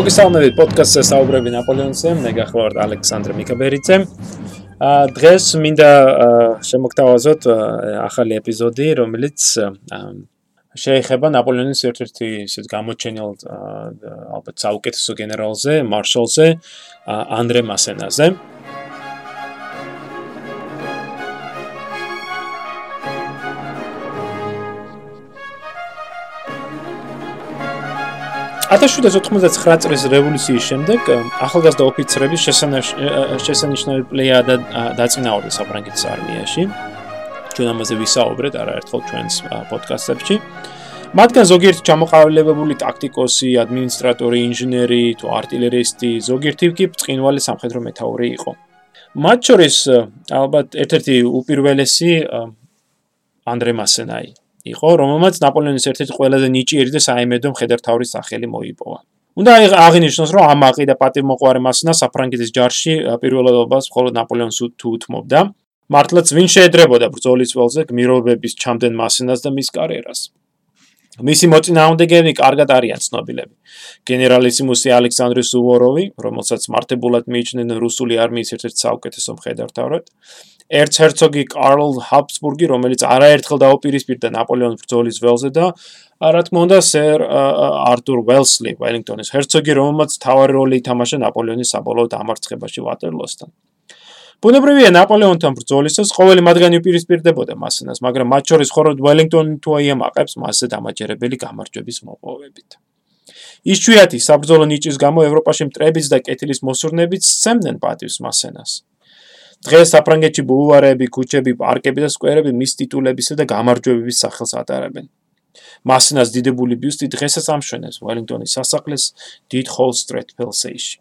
მოგესალმებით პოდკასტზე საუბრები ნაპოლეონზე, მე გახლავართ ალექსანდრე მიკაბერიძე. აა დღეს მინდა შემოგთავაზოთ ახალი ეპიზოდი, რომელიც შეეხება ნაპოლეონის ერთ-ერთი ისეთ გამოჩენილ ალბათ საუკეთესო გენერალზე, მარშალზე, ანდრე მასენაზე. ათაშუდა 1799 წლის რევოლუციის შემდეგ ახალგაზრდა ოფიცრები შესანიშნავი პლეია დაწინაურდა საფრანგეთის არმიაში. ჩვენ ამაზე ვისაუბრეთ არაერთხელ ჩვენს პოდკასტებში. მათგან ზოგიერთი ჩამოყალიბებული ტაქტიკოსი, ადმინისტრატორი, ინჟინერი, თუ артиლერისტი, ზოგიერთი კი წყინვალე სამხედრო მეთაური იყო. მათ შორის ალბათ ერთ-ერთი უპირველესი ანდრე მასენაი იყო, რომელმაც ნაპოლეონის ერთ-ერთი ყველაზე ნიჭიერი და საიმედო მხედართავრის სახელი მოიპოვა. უნდა აღინიშნოს, რომ ამაყი და პატიმოყვარე მასნა საფრანგეთის ჯარში პირველადობას მხოლოდ ნაპოლეონს თუ უთმობდა. მართლაც ვინ შეედრებოდა ბრძოლის ველზე გმირობების ჩამდენ მასნას და მის კარიერას. მისი მოწინააღმდეგენი კარგად არიან ცნობილები. გენერალისიმუსი ალექსანდრე სუვოროვი, რომელსაც მარტებულად მიიჩნევენ რუსული არმიის ერთ-ერთ საუკეთესო მხედართავად, ერცჰერცოგი კარლ ჰაბსბურგი, რომელიც არაერთხელ დაუპირისპირდა ნაპოლეონის ბრძოლის ველზე და რა თქმა უნდა სერ არტურ ველსლი, ველინგტონის ჰერცოგი, რომელმაც მთავარი როლი ითამაშა ნაპოლეონის საბოლოო დამარცხებაში ვატერლოსთან. ბუნებრივია ნაპოლეონთან ბრძოლისას ყოველი მათგანი უპირისპირდებოდა მასენას, მაგრამ მათ შორის მხოლოდ ველინგტონი თუ აიამაყებს მასზე დამაჯერებელი გამარჯვების მოპოვებით. იშვიათი საბრძოლო ნიჭის გამო ევროპაში მტრებიც და კეთილის მოსურნებიც სცემდნენ პატივს მასენას. დღეს საფრანგეთში ბულვარები, ქუჩები, პარკები და სკვერები მის ტიტულებისა და გამარჯვებების სახელს ატარებენ. მასნას დიდებული ბიუსტი დღესაც ამშვენებს ველინგტონის სასახლეს დიდ ჰოლ სტრიტ პელსეიში.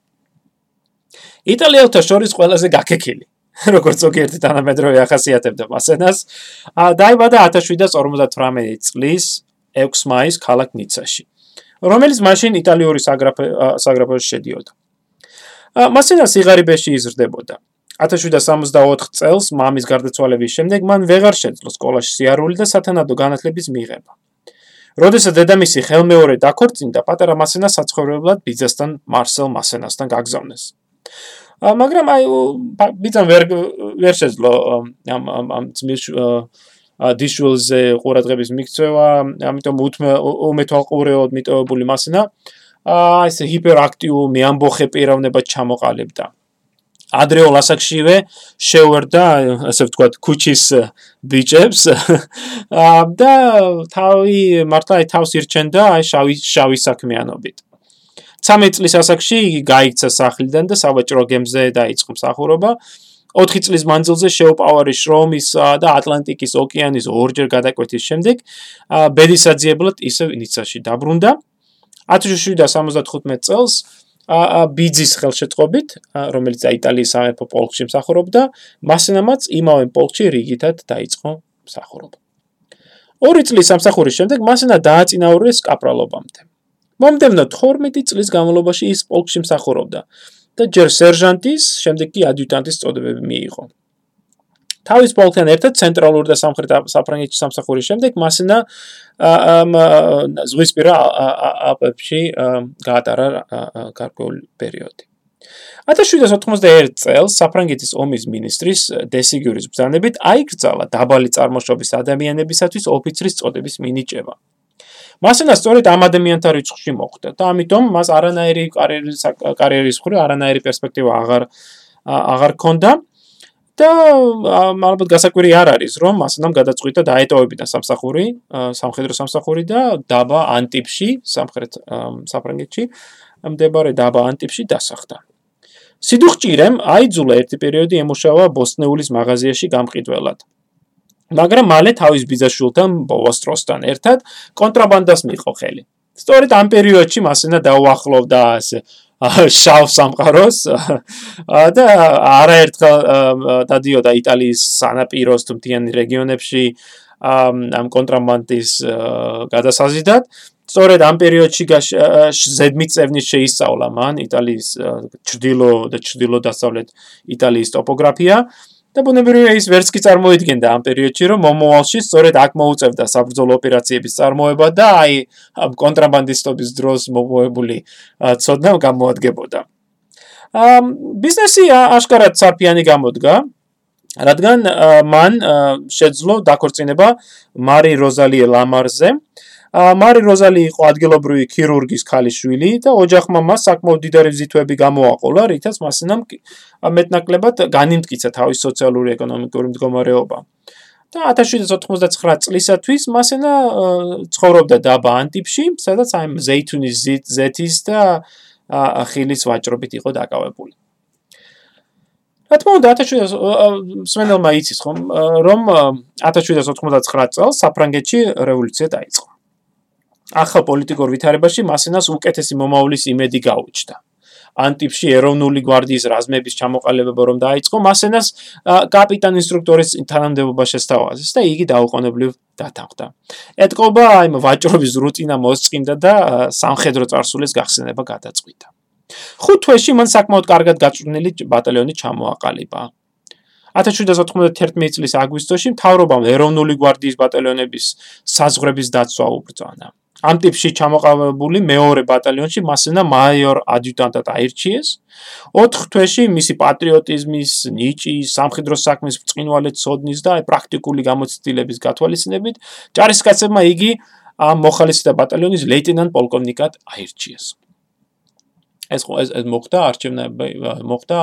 იტალიელთა შორის ყველაზე გაკეკილი, როგორც ზოგიერთი თანამედროვე ახასიათებდა მასენას, დაიბადა 1758 წლის 6 მაისს ქალაქ ნიცაში, რომელიც მაშინ იტალიური საგრაფოში შედიოდა. მასენას სიღარიბეში იზრდებოდა. 1764 წელს მამის გარდაცვალების შემდეგ მან ვეღარ შეძლო სკოლაში სიარული და სათანადო განათლების მიღება. როდესაც დედამისი ხელმეორე დაქორწინდა, პატარა მასენა საცხოვრებლად ბიძასთან მარსელ მასენასთან გაგზავნეს. მაგრამ აი ბიძამ ვერ ვერ შეძლო ამ ამ ძმის დიშულზე ყურადღების მიქცევა, ამიტომ უმეთვალყურეოდ მიტოვებული მასენა აი ეს ჰიპერაქტიულ მეამბოხე პიროვნება ჩამოყალიბდა. ადრეულ ასაკშივე შეუერდა ასე ვთქვათ ქუჩის ბიჭებს. და თავი მართლა თავს ირჩენდა აი შავი შავი საქმიანობით. 13 წლის ასაკში იგი გაიქცა სახლიდან და სავაჭრო გემზე დაიწყო მსახურობა. 4 წლის მანძილზე შეუპოვარი შრომის და ატლანტიკის ოკეანის ორჯერ გადაკვეთის შემდეგ ბედისაძიებლად ისევ ნიცაში დაბრუნდა. 1775 წელს ბიძის ხელშეწყობით, რომელიც იტალიის სამეფო პოლკში მსახურობდა, მასენამაც იმავე პოლკში რიგითად დაიწყო მსახურობა. ორი წლის სამსახურის შემდეგ მასენა დააწინაურეს კაპრალობამდე. მომდევნო 12 წლის განმავლობაში ის პოლკში მსახურობდა და ჯერ სერჟანტის, შემდეგ კი ადიუტანტის წოდებები მიიღო. თავის პოლკთან ერთად ცენტრალურ და სამხრეთ საფრანგეთის სამსახურის შემდეგ მასენა ამ ზღვისპირა აპებში გაატარა გარკვეული პერიოდი. 1791 წელს საფრანგეთის ომის მინისტრის დესიგურის ბრძანებით აიკრძალა დაბალი წარმოშობის ადამიანებისათვის ოფიცრის წოდების მინიჭება. მასენა სწორედ ამ ადამიანთა რიცხვში მოხვდა და ამიტომ მას არანაირი კარიერის კარიერის მხრივ არანაირი პერსპექტივა აღარ აღარ ქონდა. და ალბათ გასაკვირი არ არის, რომ მასნამ გადაწყვიტა დაეტოვებინა სამსახური, სამხედრო სამსახური და დაბა ანტიპში, სამხრეთ საფრანგეთში, მდებარე დაბა ანტიპში დასახდა. სიდუხჭირემ აიძულა ერთი პერიოდი ემუშავა ბოსტნეულის მაღაზიაში გამყიდველად. მაგრამ მალე თავის ბიძაშვილთან ბოვასტროსთან ერთად კონტრაბანდას მიიღო ხელი. სწორედ ამ პერიოდში მასენა დაუახლოვდა ასე შავ სამყაროს და არაერთხელ დადიოდა იტალიის სანაპიროს თუ მთიანი რეგიონებში ამ კონტრაბანდის გადასაზიდად. სწორედ ამ პერიოდში ზედმიწევნის შეისწავლა მან იტალიის ჭრდილო და ჭრდილო-დასავლეთ იტალიის ტოპოგრაფია და ბუნებრივია ის ვერც კი წარმოიდგენდა ამ პერიოდში, რომ მომოვალში სწორედ აქ მოუწევდა საბრძოლო ოპერაციების წარმოება და აი ამ კონტრაბანდისტობის დროს მოგვებული ცოდნა გამოადგებოდა. ამ ბიზნესი აშკარად სარფიანი გამოდგა, რადგან მან შეძლო დაქორწინება მარი როზალი ლამარზე, მარი როზალი იყო ადგილობრივი ქირურგის ქალიშვილი და ოჯახმა მას საკმაოდ დიდარი ვიზიტვები გამოაყოლა, რითაც მასინამ მეტნაკლებად განიმტკიცა თავის სოციალური ეკონომიკური მდგომარეობა. და 1799 წლისათვის მასენა ცხოვრობდა დაბა ანტიპში, სადაც აი ზეითუნის ზეთის და ხილის ვაჭრობით იყო დაკავებული. რა თქმა უნდა 1700 სმენელმა იცის ხომ რომ 1799 წელს საფრანგეთში რევოლუცია დაიწყო. ახალ პოლიტიკურ ვითარებაში მასენას უკეთესი მომავლის იმედი გაუჩნდა. ანტიპში ეროვნული გვარდიის რაზმების ჩამოყალიბება რომ დაიწყო, მასენას კაპიტან ინსტრუქტორის თანამდებობა შესთავაზეს და იგი დაუყოვნებლივ დათანხმდა. ეთყობა აი ვაჭრობის რუტინა მოსწინდა და სამხედრო წარსულის გახსენება გადაწყვიტა. ხუთ თვეში მან საკმაოდ კარგად გაწვრთნილი ბატალიონი ჩამოაყალიბა. 1791 წლის აგვისტოში მთავრობამ ეროვნული გვარდიის ბატალიონების საზღვრების დაცვა უბრძანა. ამ ტიპში ჩამოყალიბებული მეორე ბატალიონში მასენა მაიორ ადიუტანტად აირჩიეს. 4 თვეში მისი პატრიოტიზმის, ნიჭის, სამხედრო საქმის ბრწყინვალე ცოდნის და პრაქტიკული გამოცდილების გათვალისწინებით ჯარისკაცებმა იგი ამ მოხალისეთა ბატალიონის ლეიტენანტ პოლკოვნიკად აირჩიეს. ეს ეს მოხდა არჩევნები მოხდა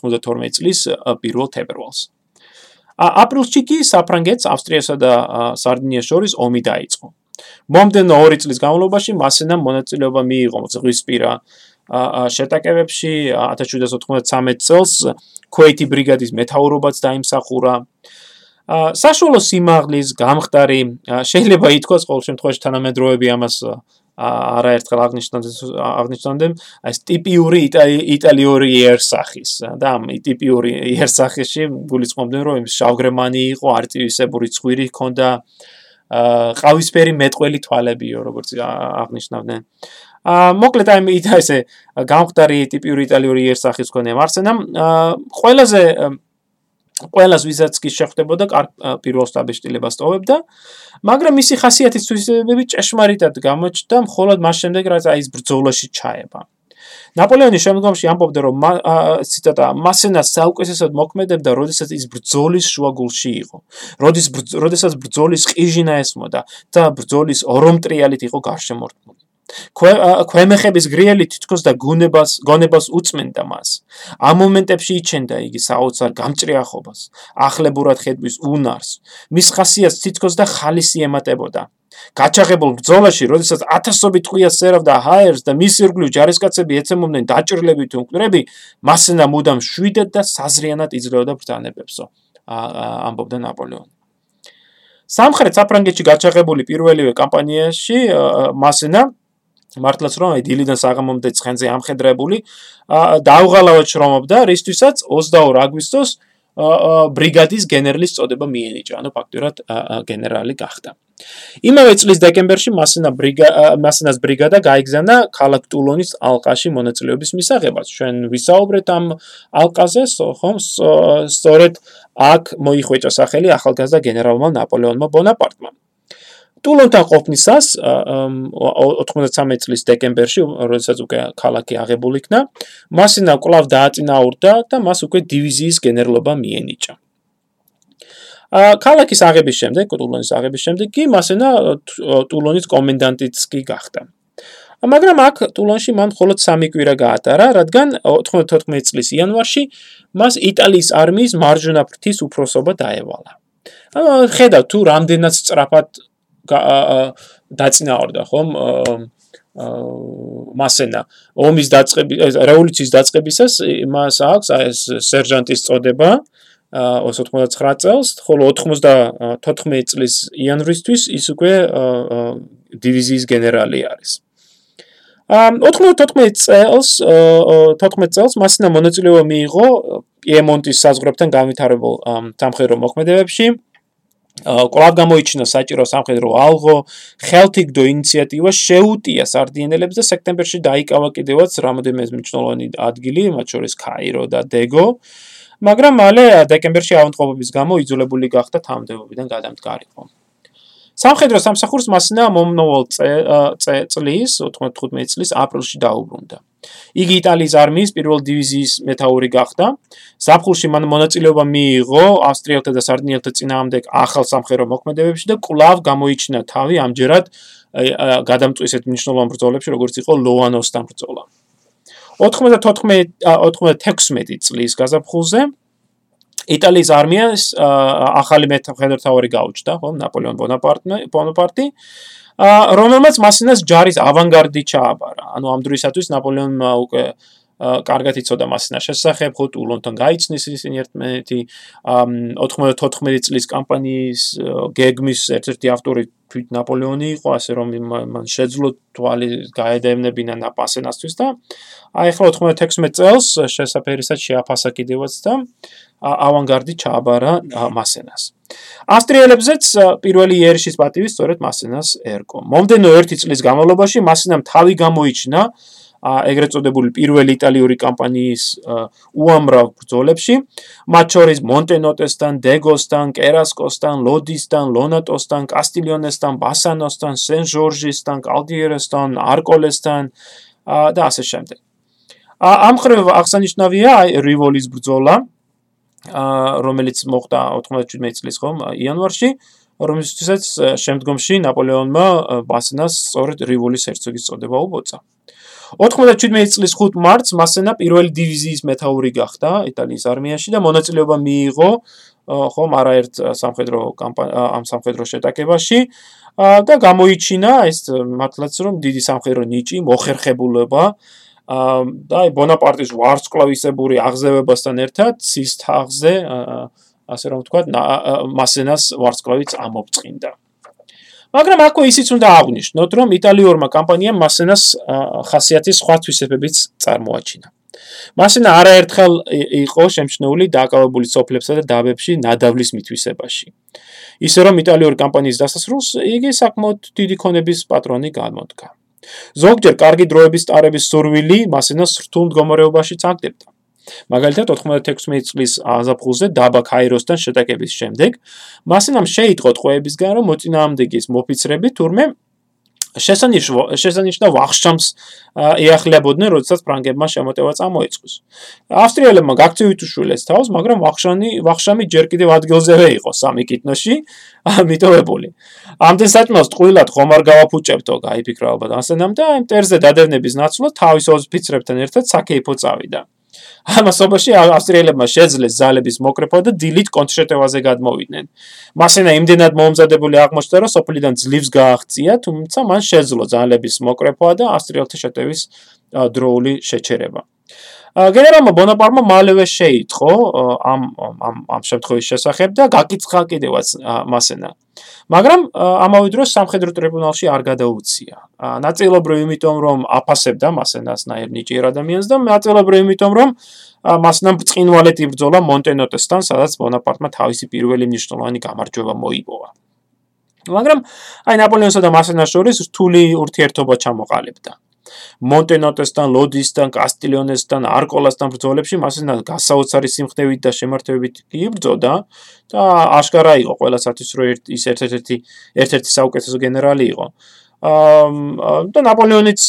92 წლის 1 თებერვალს. აპრილში კი საფრანგეთს, ავსტრიასა და სარდინიას შორის ომი დაიწყო. მომდენო 2 წლის განმავლობაში მასენამ მონაწილეობა მიიღო ზღვისპირა შეტაკებებში 1793 წელს ქუეითი ბრიგადის მეთაურობაც დაიმსახურა. საშუალო სიმაღლის გამხდარი შეიძლება ითქვას ყოველ შემთხვევაში თანამედროვეები ამას არაერთხელ აღნიშნავდნენ აღნიშნავდნენ ეს ტიპიური იტალიური იერსახის და ამ ტიპიური იერსახიში გულისხმობდნენ რომ შავგრემანი იყო არტივისებური ცხვირი ჰქონდა ყავისფერი მეტყველი თვალებიო, როგორც აღნიშნავდნენ. აა მოკლედ აი იდა ესე გამხდარი ტიპიური იტალიური იერსახის ქონია მარსენამ. აა ყველაზე ყველას ვიზაც კი შეხვდებოდა პირველ სტაბიშტილებას ტოვებდა, მაგრამ მისი ხასიათის თვისებები ჭეშმარიტად გამოჩნდა მხოლოდ მას შემდეგ, რაც აი ეს ბრძოლაში ჩაება. ნაპოლეონი შემდგომში ამბობდა, რომ ციტატა, მასენა საუკეთესოდ მოქმედებდა, როდესაც ის ბრძოლის შუაგულში იყო. როდის როდესაც ბრძოლის ყიჟინა ესმოდა და ბრძოლის ორომტრიალით იყო გარშემორტყმული. ქვემეხების გრიელი თითქოს და გუნებას გონებას უწმენდა მას. ამ მომენტებში იჩენდა იგი საოცარ გამჭრიახობას, ახლებურად ხედვის უნარს. მის ხასიათს თითქოს და ხალისი ემატებოდა. გაჩაღებულ ბრძოლაში, როდესაც ათასობით ტყვია სერავდა ჰაერს და მის ირგვლივ ჯარისკაცები ეცემოდნენ დაჭრილებით უნკრები, მასენა მუდამ შვიდად და საზრიანად იძლეოდა ბრძანებებსო. ამბობდა ნაპოლეონი. სამხრეთ საფრანგეთში გაჩაღებული პირველივე კამპანიაში მასენა მართლაც რომ აი დილიდან საღამომდე ცხენზე ამხედრებული დაუღალავად შრომობდა რისთვისაც 22 აგვისტოს ბრიგადის გენერლის წოდება მიენიჭა, ანუ ფაქტურად გენერალი გახდა. იმავე წლის დეკემბერში მასენა ბრიგა მასენას ბრიგადა გაიგზავნა ქალაქ ტულონის ალყაში მონაწილეობის მისაღებად. ჩვენ ვისაუბრეთ ამ ალყაზე, ხომ? სწორედ აქ მოიხვეჭა სახელი ახალგაზრდა გენერალმა ნაპოლეონმა ბონაპარტმა. ტულონთან ყოფნისას 93 წლის დეკემბერში, როდესაც უკვე ქალაქი აღებული იქნა, მასინა კლავ დააწინაურდა და მას უკვე დივიზიის გენერლობა მიენიჭა. ქალაქის აღების შემდეგ, ტულონის აღების შემდეგ კი მასენა ტულონის კომენდანტიც კი გახდა. მაგრამ აქ ტულონში მან მხოლოდ 3 კვირა გაატარა, რადგან 94 წლის იანვარში მას იტალიის არმიის მარჯვენა ფრთის უფროსობა დაევალა. ანუ ხედავ თუ რამდენად სწრაფად დაწინაურდა ხომ მასენა ომის დაწყების რევოლუციის დაწყებისას მას აქვს ეს სერჟანტის წოდება 99 წელს, ხოლო 94 წლის იანვრისთვის ის უკვე დივიზიის გენერალი არის. ამ 94 წელს 14 წელს მასინა მონაწილეობა მიიღო პიემონტის საზღვრებთან განვითარებულ სამხედრო მოქმედებებში. კვლავ გამოიჩინა საჭირო სამხედრო ალღო, ხელთიგდო ინიციატივა შეუტია სარდინელებს და სექტემბერში დაიკავა კიდევაც რამოდენიმე მნიშვნელოვანი ადგილი, მათ შორის კაირო და დეგო. მაგრამ მალე დეკემბერში ავადმყოფობის გამო იძულებული გახდა თანამდებობიდან გადამდგარიყო. სამხედრო სამსახურს მასინა მომნოვალ წლის 95 წლის აპრილში დაუბრუნდა. იგი იტალიის არმიის პირველ დივიზიის მეთაური გახდა. ზაფხულში მან მონაწილეობა მიიღო ავსტრიელთა და სარდინიელთა წინააღმდეგ ახალ სამხედრო მოქმედებებში და კვლავ გამოიჩინა თავი ამჯერად გადამწვისეთ მნიშვნელოვან ბრძოლებში, როგორც იყო ლოანოსთან ბრძოლა. 94 96 წლის გაზაფხულზე იტალიის არმიას ახალი მეთაური გაუჩნდა, ხო, ნაპოლეონ ბონაპარტი. რომელმაც მასინას ჯარის ავანგარდი ჩააბარა. ანუ ამ დროისათვის ნაპოლეონმა უკვე კარგად იცოდა მასინა შესახებ, ხო ტულონთან გაიცნის ისინი ერთმანეთი. 94 წლის კამპანიის გეგმის ერთ-ერთი ავტორი თვით ნაპოლეონი იყო, ასე რომ მან შეძლო თვალი გაედევნებინა ნაპასენასთვის და აი ახლა 96 წელს შესაძფერისად შეაფასა კიდევაც და ავანგარდი ჩააბარა მასენას. ავსტრიელებზეც პირველი ერიშის პატივი სწორედ მასენას ერკო. მომდენო 1 წლის განმავლობაში მასენამ თავი გამოიჩინა ეგრეთ წოდებული პირველი იტალიური კამპანიის უამრავ ბრძოლებში, მათ შორის მონტენოტესთან, დეგოსთან, კერასკოსთან, ლოდისთან, ლონატოსთან, კასტილიონესთან, ბასანოსთან, სენ-ჟორჟისთან, კალდიერესთან, არკოლესთან და ასე შემდეგ. ამ ხრევ აღსანიშნავია რივოლის ბრძოლა, რომელიც მოხდა 97 წლის ხომ იანვარში, რომელსაც შემდგომში ნაპოლეონმა ბასნას სწორედ რივოლის hercogs წოდება უბოცა. 97 წლის 5 მარტს მასენა პირველი დივიზიის მეთაური გახდა იტალიის არმიაში და მონაწილეობა მიიღო ხომ არაერთ სამხედრო ამ სამხედრო შეტაკებაში და გამოიჩინა ეს მართლაც რომ დიდი სამხედრო ნიჭი, მოხერხებულობა და აი ბონაპარტის ვარსკვლავისებური აღზევებასთან ერთად ცის თაღზე ასე რომ ვთქვა მასენას ვარსკვლავიც ამობწყინდა. მაგრამ აქვე ისიც უნდა აღვნიშნოთ, რომ იტალიურმა კამპანიამ მასენას ხასიათის სხვა თვისებებიც წარმოაჩინა. მასენა არაერთხელ იყო შემჩნეული დაკავებული სოფლებსა და დაბებში ნადავლის მithვისებაში. ისე რომ იტალიური კამპანიის დასასრულს იგი საკმაოდ დიდი ქონების პატრონი გამოდგა. ზოგჯერ კარგი დროების ტარების სურვილი მასენას რთულ მდგომარეობაში წაგდებდა. მაგალითად 96 წლის აზაფხულზე დაბა ქაიროსთან შეტაკების შემდეგ მასენამ შეიტყო ტყვეებისგან რომ მოწინააღმდეგის მოფიცრები თურმე შესანიშნავ შესანიშნავ ვახშამს ეახლებოდნენ, როდესაც ფრანგებმა შემოტევა წამოიწყოს. ავსტრიელებმა გაქცევით უშულეს თავს, მაგრამ ვახშანი ვახშამი ჯერ კიდევ ადგილზევე იყო სამი კითნოში მიტოვებული. ამდენ საჭმელს ტყუილად ხომ არ გავაფუჭებთო, გაიფიქრა ალბათ ასენამ და იმ ტერზე დადევნების ნაცვლად თავის ოფიცრებთან ერთად საქეიფო წავიდა. ამასობაში ავსტრიელებმა შეძლეს ზალების მოკრეფა და დილით კონტრშეტევაზე გადმოვიდნენ. მასენა იმდენად მომზადებული აღმოჩნდა, რომ სოფლიდან ძლივს გააღწია, თუმცა მან შეძლო ზალების მოკრეფა და ავსტრიელთა შეტევის დროული შეჩერება. გენერალმა ბონაპარტმა მალევე შეიტყო ამ ამ ამ შემთხვევის შესახებ და გაკიცხა კიდევაც მასენა. მაგრამ ამავე დროს სამხედრო ტრიბუნალში არ გადაუცია. ნაწილობრივ იმიტომ რომ აფასებდა მასენას ნაერ ნიჭიერ ადამიანს და ნაწილობრივ იმიტომ რომ მასნამ წინვალეთ იბრძოლა მონტენოტესთან, სადაც ბონაპარტმა თავისი პირველი მნიშვნელოვანი გამარჯვება მოიპოვა. მაგრამ აი ნაპოლეონსა და მასენას შორის რთული ურთიერთობა ჩამოყალიბდა. მონტენოტესთან, ლოდისთან, კასტილიონესთან, არკოლასთან ბრძოლებში მასენა გასაოცარი სიმხნევით და შემართებით იბრძოდა და აშკარა იყო ყველასათვის რომ ის ერთ-ერთი ერთ-ერთი საუკეთესო გენერალი იყო. აა და ნაპოლეონიც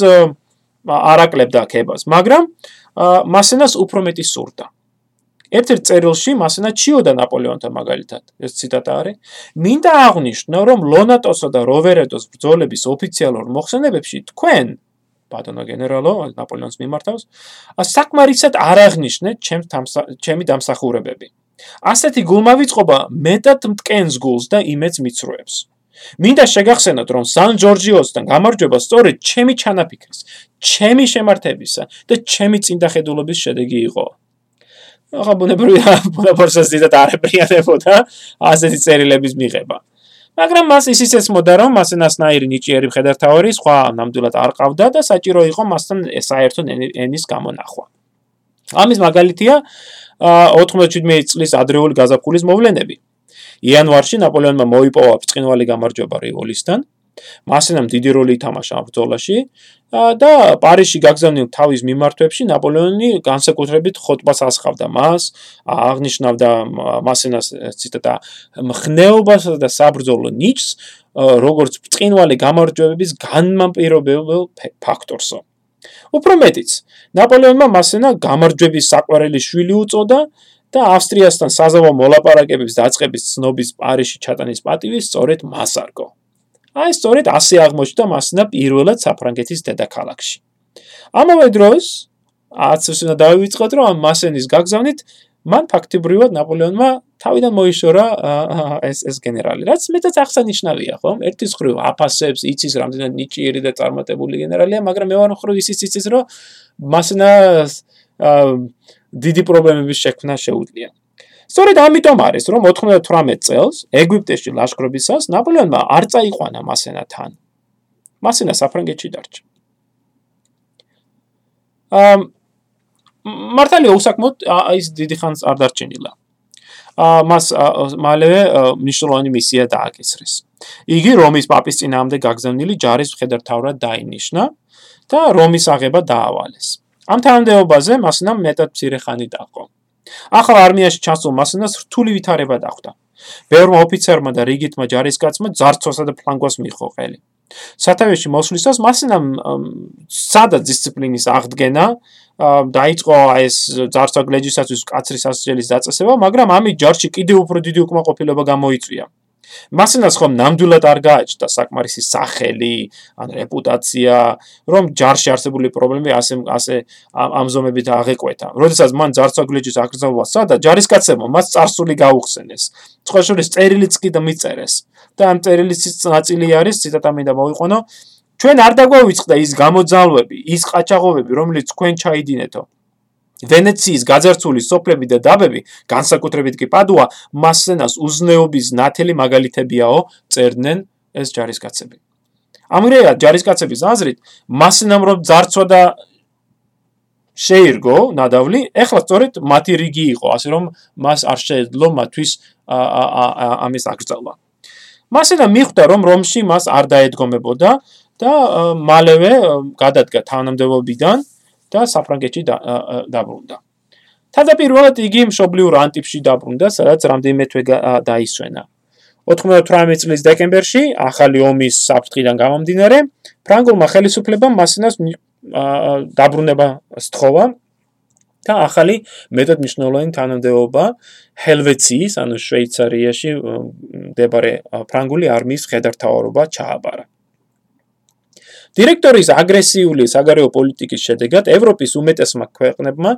არაკლებდა ქებას, მაგრამ მასენას უფრო მეტი სურდა. ერთ-ერთ წერილში მასენა ჩიოდა ნაპოლეონთან მაგალითად, ეს ციტატა არის. მინდა აღვნიშნო, რომ ლონატოსო და როვერეტოს ბრძოლების ოფიციალურ მოხსენებებში თქვენ ბატონო გენერალო ნაპოლეონს მიმართავს. საკმარისად არ აღნიშნეთ ჩემს ჩემი დამსახურებები. ასეთი გულმავიწყობა მეტად მტკენს გულს და იმედს მიცრუებს მინდა შეგახსენოთ რომ სან ჯორჯიოსთან გამარჯვება სწორედ ჩემი ჩანაფიქრის ჩემი შემართებისა და ჩემი წინდახედულობის შედეგი იყო. ახლა ბუნებრივია ბუნებრივია ზედათ არებრიანებოდა ასეთი წერილების მიღება მაგრამ მას ისიც ესმოდა რომ მასენასნაირი ნიჭიერი მხედართავარი სხვა ნამდვილად არ ყავდა და საჭირო იყო მასთან საერთო ენის გამონახვა. ამის მაგალითია 97 წლის ადრეული გაზაფხულის მოვლენები. იანვარში ნაპოლეონმა მოიპოვა ბრწყინვალე გამარჯვება რივოლისთან. მასენამ დიდი როლი ითამაშა ამ ბრძოლაში და პარიზში გაგზავნილ თავის მიმართვებში ნაპოლეონი განსაკუთრებით ხოტბას ასხავდა მას, აღნიშნავდა მასენას ციტატა მხნეობას და საბრძოლო ნიჭს, როგორც ბრწყინვალე გამარჯვებების განმაპირობებელ ფაქტორსო. უფრო მეტიც, ნაპოლეონმა მასენა გამარჯვების საყვარელი შვილი უწოდა და ავსტრიასთან საზავო მოლაპარაკებების დაწყების ცნობის პარიზში ჩატანის პატივი სწორედ მას არგო. აი სწორედ ასე აღმოჩნდა მასენა პირველად საფრანგეთის დედაქალაქში. ამავე დროს აცს უნდა დავიწყოთ რომ მასენის გაგზავნით მან ფაქტიბრიულად ნაპოლეონმა თავიდან მოიშორა ეს ეს გენერალი. რაც მეტად აღსანიშნავია, ხო? ერთის ხრივ აფასებს, იცის რამდენად ნიჭიერი და წარმატებული გენერალია, მაგრამ მეორე ხრივ ისიც იცის, რომ მასნა დიდი პრობლემების შექმნა შეუძლია. სწორედ ამიტომ არის, რომ 98 წელს ეგვიპტეში ლაშქრობისას ნაპოლეონმა არ წაიყვანა მასენათან. მასენა საფრანგეთში დარჩა. ამ მართალია უსაკმოდ ის დიდი ხანს არ დარჩენილა. ა მას მალევე მნიშვნელოვანი მისია დააკისრეს. იგი რომის პაპის წინააღმდეგ გაგზავნილი ჯარის მხედართავრად დაინიშნა და რომის აღება დაავალეს. ამ თანამდებობაზე მასნა მეტად მცირე ხანი დაყო. ახალ არმიაში ჩასულ მასნას რთული ვითარება დახვდა. ბევრმა ოფიცერმა და რიგითმა ჯარისკაცმა ძარცვასა და ფლანგოს მიიღო ყელი. სათავეში მოსვლისას მასნამ სადა დისციპლინის აღდგენა დაიწყო ეს ძარცვა გლეჯისათვის კაცრის ასჯელის დაწესება, მაგრამ ამით ჯარში კიდევ უფრო დიდი უკმაყოფილება გამოიწვია. მასენას ხომ ნამდვილად არ გააჩნდა საკმარისი სახელი ან რეპუტაცია, რომ ჯარში არსებული პრობლემები ასე ასე ამზომებით აღეკვეთა. როდესაც მან ჯარცოგლიჯის აკრძალვა სადა ჯარისკაცებმა მას წარსული გაუხსენეს. წყოშურის წერილიც კი დამიწერეს. და ამ წერილის ნაწილი არის ციტატა მინდა მოვიყვანო. ჩვენ არ დაგვაიწყდა ის გამოძალვები, ის ყაჩაღობები, რომლიც თქვენ ჩაიდინეთო. ვენეციის გაძარცული სოფლები და დაბები, განსაკუთრებით კი პადუა, მასენას უზნეობის ნათელი მაგალითებიაო, წერდნენ ეს ჯარისკაცები. ამრეა ჯარისკაცების აზრით, მასენამ რომ ძარცვა და შეირგო ნადავლი, ეხლა სწორედ მათი რიგი იყო, ასე რომ მას არ შეეძლო მათთვის ამის აკრძალვა. მასენა მიხვდა რომ რომში მას არ დაედგომებოდა და მალევე გადადგა თანამდებობიდან და საფრანგეთში დაბრუნდა. თავდაპირველად იგი მშობლიურ ანტიპში დაბრუნდა, სადაც რამდენიმე თვე დაისვენა. 98 წლის დეკემბერში, ახალი ომის საფრთხიდან გამომდინარე, ფრანგულმა ხელისუფლებამ მასინას დაბრუნება სთხოვა და ახალი მეტად მნიშვნელოვანი თანამდებობა ჰელვეციის, ანუ შვეიცარიაში მდებარე ფრანგული არმიის ხედართავობა ჩააბარა. დირექტორის აგრესიული საგარეო პოლიტიკის შედეგად ევროპის უმეტესმა ქვეყნებმა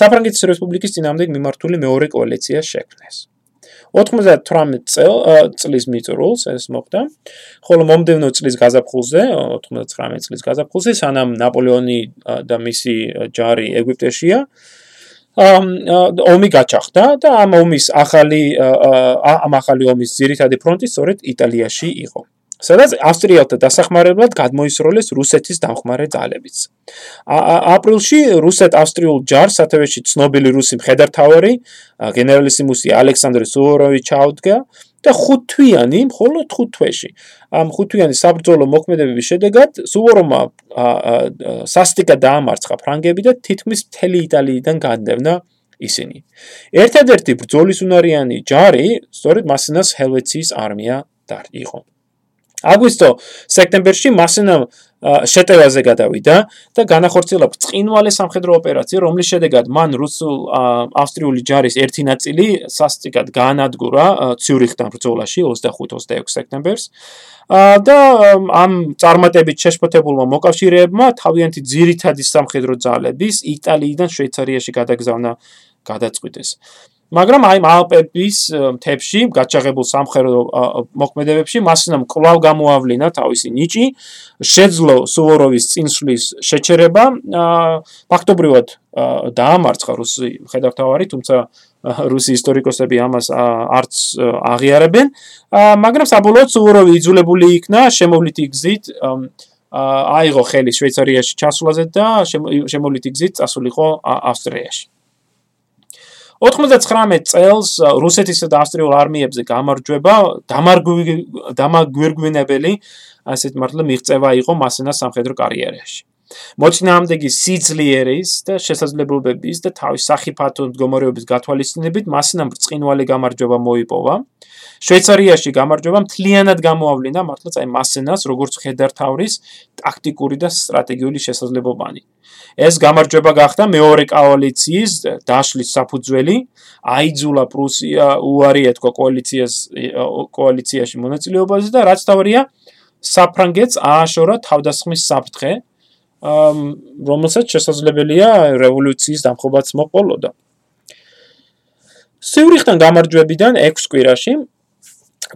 საფრანგეთის რესპუბლიკის წინააღმდეგ მიმართული მეორე კოალიცია შექმნეს. 98 წლის მიწურულს ეს მოხდა, ხოლო მომდევნო წლის გაზაფხულზე, 99 წლის გაზაფხულზე, სანამ ნაპოლეონი და მისი ჯარი ეგვიპტეშია, ამ ომი გაჩაღდა და ამ ომის ახალი ამ ახალი ომის ძირითადი ფრონტი სწორედ იტალიაში იყო. სადაც ავსტრიელთა დასახმარებლად გადმოისროლეს რუსეთის დამხმარე ძალებიც. აპრილში რუსეთ-ავსტრიულ ჯარს სათავეში ცნობილი რუსი მხედართავარი გენერალისიმუსი ალექსანდრე სუვოროვი ჩაუდგა და ხუთთვიანი, მხოლოდ ხუთ თვეში. ამ ხუთთვიანი საბრძოლო მოქმედებების შედეგად სუვოროვმა სასტიკა დაამარცხა ფრანგები და თითქმის მთელი იტალიიდან გადნევნა ისინი. ერთადერთი ბრძოლის უნარიანი ჯარი სწორედ მასინას ჰელვეციის არმია იყო. აგვისტო სექტემბერში მასენა შეტევაზე გადავიდა და განახორციელა ბრწყინვალე სამხედრო ოპერაცია, რომლის შედეგად მან რუსულ ავსტრიული ჯარის ერთი ნაწილი სასტიკად გაანადგურა ციურიხთან ბრძოლაში 25-26 სექტემბერს. და ამ წარმატებით შეშფოთებულმა მოკავშირეებმა თავიანთი ძირითადი სამხედრო ძალების იტალიიდან შვეიცარიაში გადაგზავნა გადაწყვიტეს. მაგრამ აი ალპების მთებში გაჩაღებულ სამხედრო მოქმედებებში მასნამ კლავ გამოავლინა თავისი ნიჭი შეძლო სუვოროვის წინსვლის შეჩერება ფაქტობრივად დაამარცხა რუსი ხედავთავარი თუმცა რუსი ისტორიკოსები ამას არც აღიარებენ. მაგრამ საბოლოოდ სუვოროვი იძულებული იქნა შემოვლითი გზით აიღო ხელი შვეიცარიაში ჩასვლაზე და შემოვლითი გზით წასულიყო ავსტრიაში 99 წელს რუსეთისა და ავსტრიულ არმიებზე გამარჯვება დამაგვირგვინებელი ასეთ მართლა მიღწევა იყო მასენას სამხედრო კარიერაში. მოწინააღმდეგე სიძლიერის და შესაძლებლობების და თავის სახიფათო მდგომარეობის გათვალისწინებით მასენამ ბრწყინვალე გამარჯვება მოიპოვა. შვეიცარიაში გამარჯვება მთლიანად გამოავლინა მართლაც აი მასენას როგორც ხედართავრის ტაქტიკური და სტრატეგიული შესაძლებლობანი. ეს გამარჯვება გახდა მეორე კოალიციის დაშლის საფუძველი, აიძულა პრუსია უარი ეთქვა კოალიციას კოალიციაში მონაწილეობაზე და რაც თავია საფრანგეთს ააშორა თავდასხმის საფრთხე, რომელსაც შესაძლებელია რევოლუციის დამხობაც მოყოლოდა. სივრიხთან გამარჯვებიდან 6 კვირაში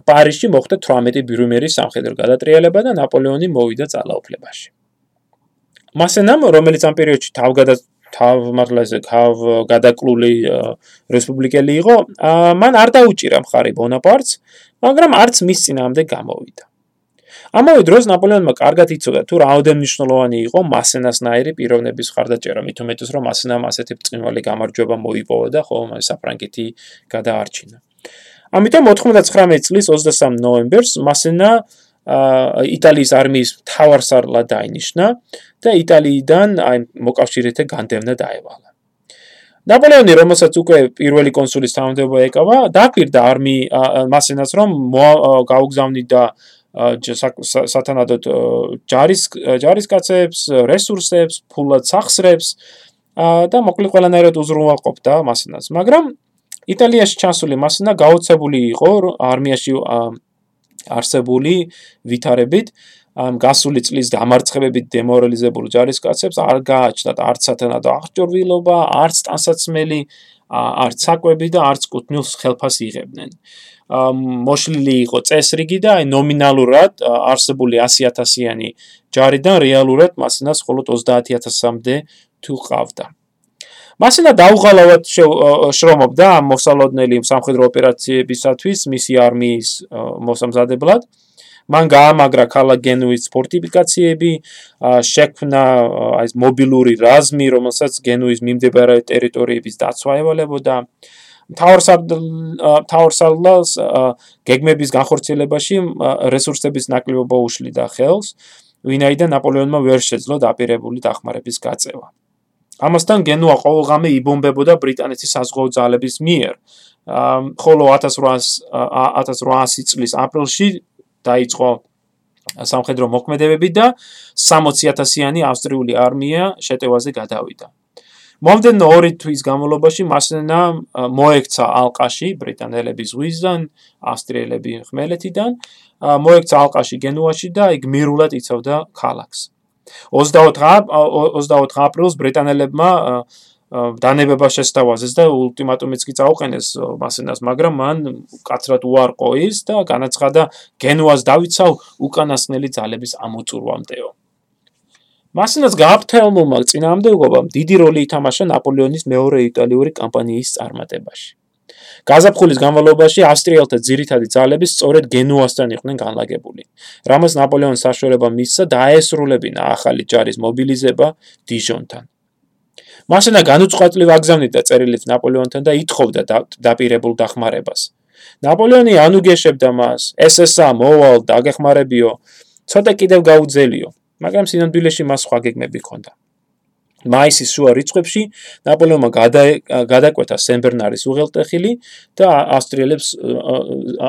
პარიზში მოხდა 18 ბრიუმერის სამხედრო გადატრიალება და ნაპოლეონი მოვიდა ძალაუფლებაში. მასენამ, რომელიც ამ პერიოდში თავგადა თავმართლაზე თავ გადაკლული რესპუბლიკელი იყო, მან არ დაუჭირა მხარი ბონაპარტს, მაგრამ არც მის წინამდე გამოვიდა. ამავე დროს ნაპოლეონმა კარგად იცოდა თუ რაოდენ მნიშვნელოვანი იყო მასენასნაირი პიროვნების ხარდაჭერა, მით უმეტეს რომ მასენამ ასეთი ბრწყინვალე გამარჯვება მოიპოვა და ხოლმე საფრანგეთი გადაარჩინა. ამიტომ 99 წლის 23 ნოემბერს მასენა იტალიის არმიის მთავარსარლად დაინიშნა და იტალიიდან აი მოკავშირეთა განდევნა დაევალა. ნაპოლეონი, რომელსაც უკვე პირველი კონსულის თანამდებობა ეკავა, დაკვირდა არმი მასენას რომ გაუგზავნიდა სათანადოდ ჯარის ჯარისკაცებს, რესურსებს, ფულად სახსრებს და მოკლედ ყველანაირად უზრუნველყოფდა მასენას. მაგრამ იტალიაში ჩასული მასენა გაოცებული იყო არმიაში არსებული ვითარებით, ამ გასული წლის დამარცხებებით დემორალიზებული ჯარისკაცებს არ გააჩნდათ არც სათანადო აღჭურვილობა, არც ტანსაცმელი, არც საკვები და არც კუთვნილ ხელფას იღებდნენ. მოშლილი იყო წესრიგი და აი ნომინალურად არსებული 100000-იანი ჯარიდან რეალურად მასინას მხოლოდ 30000-მდე თუ ყავდა. მასინა დაუღალავად შრომობდა ამ მოსალოდნელი სამხედრო ოპერაციებისათვის მისი არმიის მოსამზადებლად. მან გაამაგრა ქალაქ გენუის ფორტიფიკაციები, შექმნა ეს მობილური რაზმი, რომელსაც გენუის მიმდებარე ტერიტორიების დაცვა ევალებოდა. თავარსალს გეგმების განხორციელებაში რესურსების ნაკლებობა უშლიდა ხელს, ვინაიდან ნაპოლეონმა ვერ შეძლო დაპირებული დახმარების გაწევა. ამასთან გენუა ყოველღამე იბომბებოდა ბრიტანეთის საზღვაო ძალების მიერ. ხოლო 1800 1800 წლის აპრილში დაიწყო სამხედრო მოქმედებები და 60000-იანი ავსტრიული არმია შეტევაზე გადავიდა. მომდენო ორი თვის განმავლობაში მასენა მოექცა ალყაში ბრიტანელების ზღვისგან, ავსტრიელები ხმელეთიდან, მოექცა ალყაში გენუაში და იქ მირულად იცავდა ქალაქს. 24 24 აპრილს ბრიტანელებმა დანებება შესთავაზეს და ულტიმატუმიც კი წაუყენეს მასენას, მაგრამ მან კაცრად უარყო ის და განაცხადა გენუას დავიცავ უკანასკნელი ძალების ამოწურვამდეო. მასინაც გააფრთხილმულმა წინააღმდეგობამ დიდი როლი ითამაშა ნაპოლეონის მეორე იტალიური კამპანიის წარმატებაში. გაზაფხულის განმავლობაში ავსტრიელთა ძირითადი ძალები სწორედ გენუასთან იყვნენ განლაგებული. რამაც ნაპოლეონს საშუალება მისცა დაესრულებინა ახალი ჯარის მობილიზება დიჟონთან. მასენა განუწყვეტლივ აგზავნიდა წერილით ნაპოლეონთან და ითხოვდა დაპირებულ დახმარებას. ნაპოლეონი ანუგეშებდა მას, SSA მოვალ დაგეხმარებიო, ცოტა კიდევ გაუძელიო. მაგრამ სინამდვილეში მას სხვა გეგმები ჰქონდა. მაისის შუა რიცხვებში ნაპოლეონმა გადაკვეთა სენბერნარის უღელტეხილი და ავსტრიელებს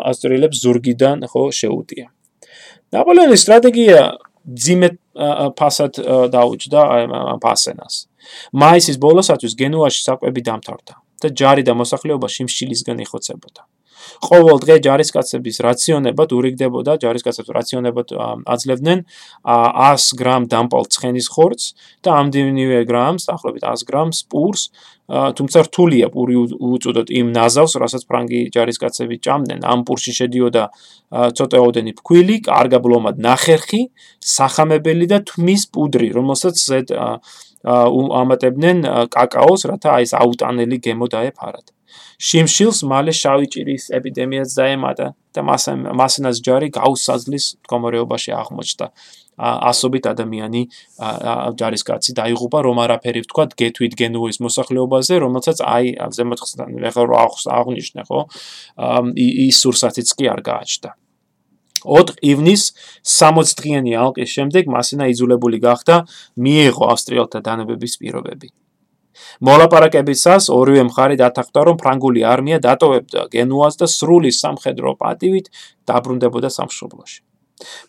ავსტრიელებს ზურგიდან ხო შეუტია. ნაპოლეონის სტრატეგია ძიმე ფასად დაუჭდა ამ ფასენას. მაისის ბოლოსათვის გენუაში საკვები დამთავრდა და ჯარი და მოსახლეობა შიმშილისგან იხოცებოდა. ყოველ დღე ჯარისკაცების რაციონებად ურიგდებოდა ჯარისკაცებს რაციონებად აძლევდნენ 100 გრამ დამპალ ცხენის ხორცს და ამდენივე გრამს, დაახლოებით 100 გრამს პურს, თუმცა რთულია პური უწოდოთ იმ ნაზავს, რასაც ფრანგი ჯარისკაცები ჭამდნენ. ამ პურში შედიოდა ცოტაოდენი ფქვილი, კარგაბლომად ნახერხი, სახამებელი და თმის პუდრი, რომელსაც ზედ ამატებდნენ კაკაოს, რათა ეს აუტანელი გემო დაეფარათ. შიმშილს მალე შავი ჭირის ეპიდემიაც დაემატა და მასენას ჯარი გაუსაზლის მდგომარეობაში აღმოჩნდა. ასობით ადამიანი ჯარისკაცი დაიღუპა რომ არაფერი ვთქვა გეთვით გენუის მოსახლეობაზე რომელსაც აი ზემოთხსთან ეხლა რა აღნიშნე ხო? ის სურსათიც კი არ გააჩნდა. 4 ივნის 60 დღიანი ალყის შემდეგ მასინა იძულებული გახდა მიეღო ავსტრიელთა დანებების პირობები. მოლაპარაკებისას ორივე მხარე დათანხმდა, რომ ფრანგული არმია დატოვებდა გენუას და სრული სამხედრო პატივით დაბრუნდებოდა სამშობლოში.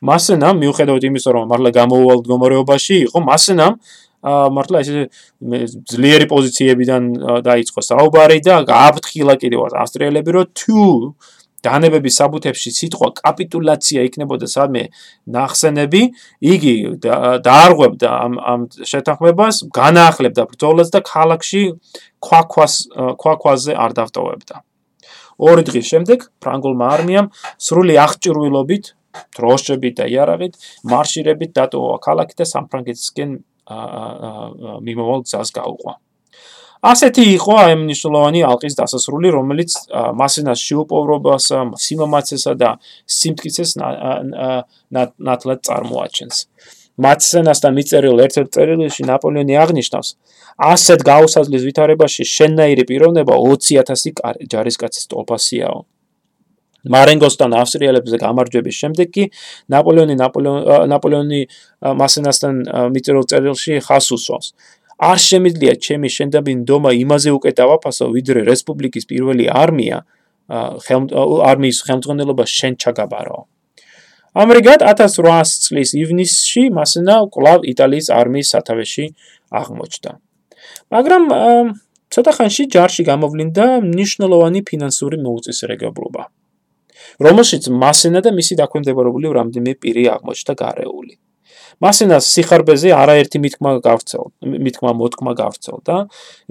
მასენამ მიუხედავად იმისა, რომ მართლა გამოუვალ მდგომარეობაში იყო, მასენამ ა მართლა ესე ძლიერი პოზიციებიდან დაიწყო საუბარი და გააფრთხილა კიდევ ავსტრიელები, რომ თუ დანებების საბუთებში სიტყვა კაპიტულაცია იქნებოდა სადმე ნახსენები, იგი დაარღვევდა ამ ამ შეთანხმებას, განაახლებდა ბრძოლას და ქალაქში ქვაქვას ქვაქვაზე არ დავტოვებდა. ორი დღის შემდეგ ფრანგულმა არმიამ სრული აღჭურვილობით, დროშებით და იარაღით მარშირებით დატოვა ქალაქი და სამფრანგეთისკენ მიმოვალ გზას გაუყვა. ასეთი იყო აი მნიშვნელოვანი ალყის დასასრული, რომელიც მასენას შეუპოვრობას, სიმამაცესა და სიმტკიცეს ნათლად წარმოაჩენს. მასენასთან მიწერილ ერთ-ერთ წერილში ნაპოლეონი აღნიშნავს: ასეთ გაუსაზლის ვითარებაში შენნაირი პიროვნება 20000 ჯარისკაცის ტოლფასიაო. მარენგოსთან ავსტრიელებზე გამარჯვების შემდეგ კი ნაპოლეონი ნაპოლეონი მასენასთან მიწერილ წერილში ხას უსვავს. არ შემიძლია ჩემი შენდაბინ დომა იმაზე უკვე დავაფასო ვიდრე რესპუბლიკის პირველი არმია არმიის ხელმძღვანელობა შენ ჩაგაბარო. ამრიგად 1800 წლის ივნისში მასენა კლავ იტალიის არმიის სათავეში აღმოჩნდა. მაგრამ ცოტა ხანში ჯარში გამოვლინდა მნიშვნელოვანი ფინანსური მოუწესრიგებლობა რომელშიც მასენა და მისი დაქვემდებარებული რამდენიმე პირი აღმოჩნდა გარეული მასენას სიხარბეზე არაერთი მithkma გავრცელ, მithkma მოთქმა გავრცელდა,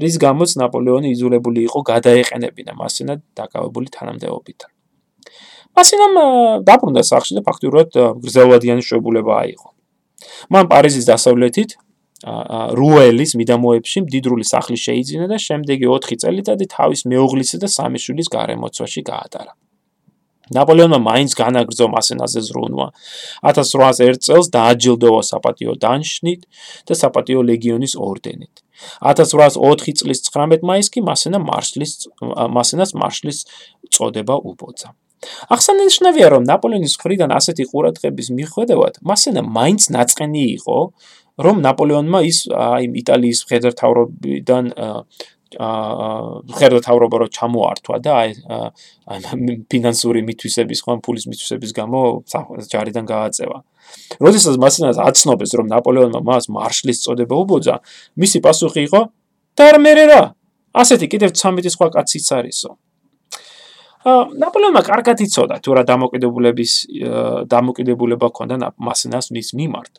რის გამოც ნაპოლეონი იძულებული იყო გადაეყენებინა მასენა დაკავებული თანამდებობით. მასენამ დაბრუნდა სახლში და ფაქტურად გრძელვადიანი შეებულება აიღო. მან პარიზის დასავლეთით რუელის მიდამოებში მდიდრული სახლი შეიძინა და შემდეგი 4 წელიწადი თავის მეუღლისა და სამი შვილის გარემოცვაში გაატარა. ნაპოლეონმა მაინც განაგრძო მასენაზე ზრუნვა. 1801 წელს დააჯილდოვა საპატიო დანშნით და საპატიო ლეგიონის ორდენით. 1804 წლის 19 მაისს კი მასენა მარშლის მასენას მარშლის წოდება უბოძა. ახსენებია რომ ნაპოლეონის მხრიდან ასეთი ყურადღების მიხვედავად მასენა მაინც ნაწყენი იყო რომ ნაპოლეონმა ის აი იტალიის მხედართავრობიდან აა ხერდათავრობა რო ჩამოართვა და აი ფინანსური მითვისების ხომ ფულის მითვისების გამო ჯარიდან გააწევა. როდესაც მასინას აცნობეს რომ ნაპოლეონმა მას მარშლის წოდება უბოძა, მისი პასუხი იყო: "დარმერე რა, ასეთი კიდევ 13 სხვა კაციც არისო." აა ნაპოლეონმა კარგად იცოდა თუ რა დამოკიდებულების დამოკიდებულება ჰქონდა მასინას მის მიმართ.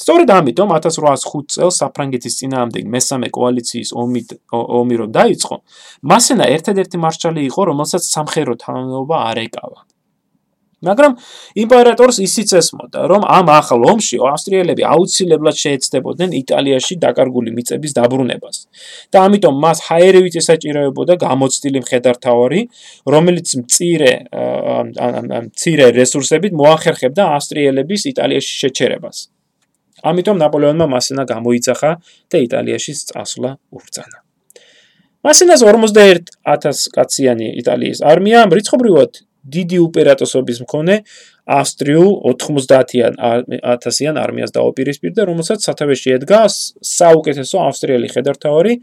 სწორედ ამიტომ 1805 წელს საფრანგეთის წინააღმდეგ მესამე კოალიციის ომი ომი რომ დაიწყო, მასენა ერთადერთი მარშალი იყო, რომელსაც სამხედრო თანამდებობა არ ეკავა. მაგრამ იმპერატორს ისიც ესმოდა, რომ ამ ახალ ომში ავსტრიელები აუცილებლად შეეცდებოდნენ იტალიაში დაკარგული მიწების დაბრუნებას. და ამიტომ მას ჰაერევით ესაჭიროებოდა გამოცდილი მხედართავარი, რომელიც მწირე ამ მწირე რესურსებით მოახერხებდა ავსტრიელების იტალიაში შეჩერებას. ამიტომ ნაპოლეონმა მასენა გამოიძახა და იტალიაში წასვლა უბრძანა. მასენას 41000 კაციანი იტალიის არმია რიცხობრივად დიდი უპერატოსობის მქონე ავსტრიულ 90000-იან არმიას დაუპირისპირდა, რომელსაც სათავეში ედგა საუკეთესო ავსტრიელი ხედართავარი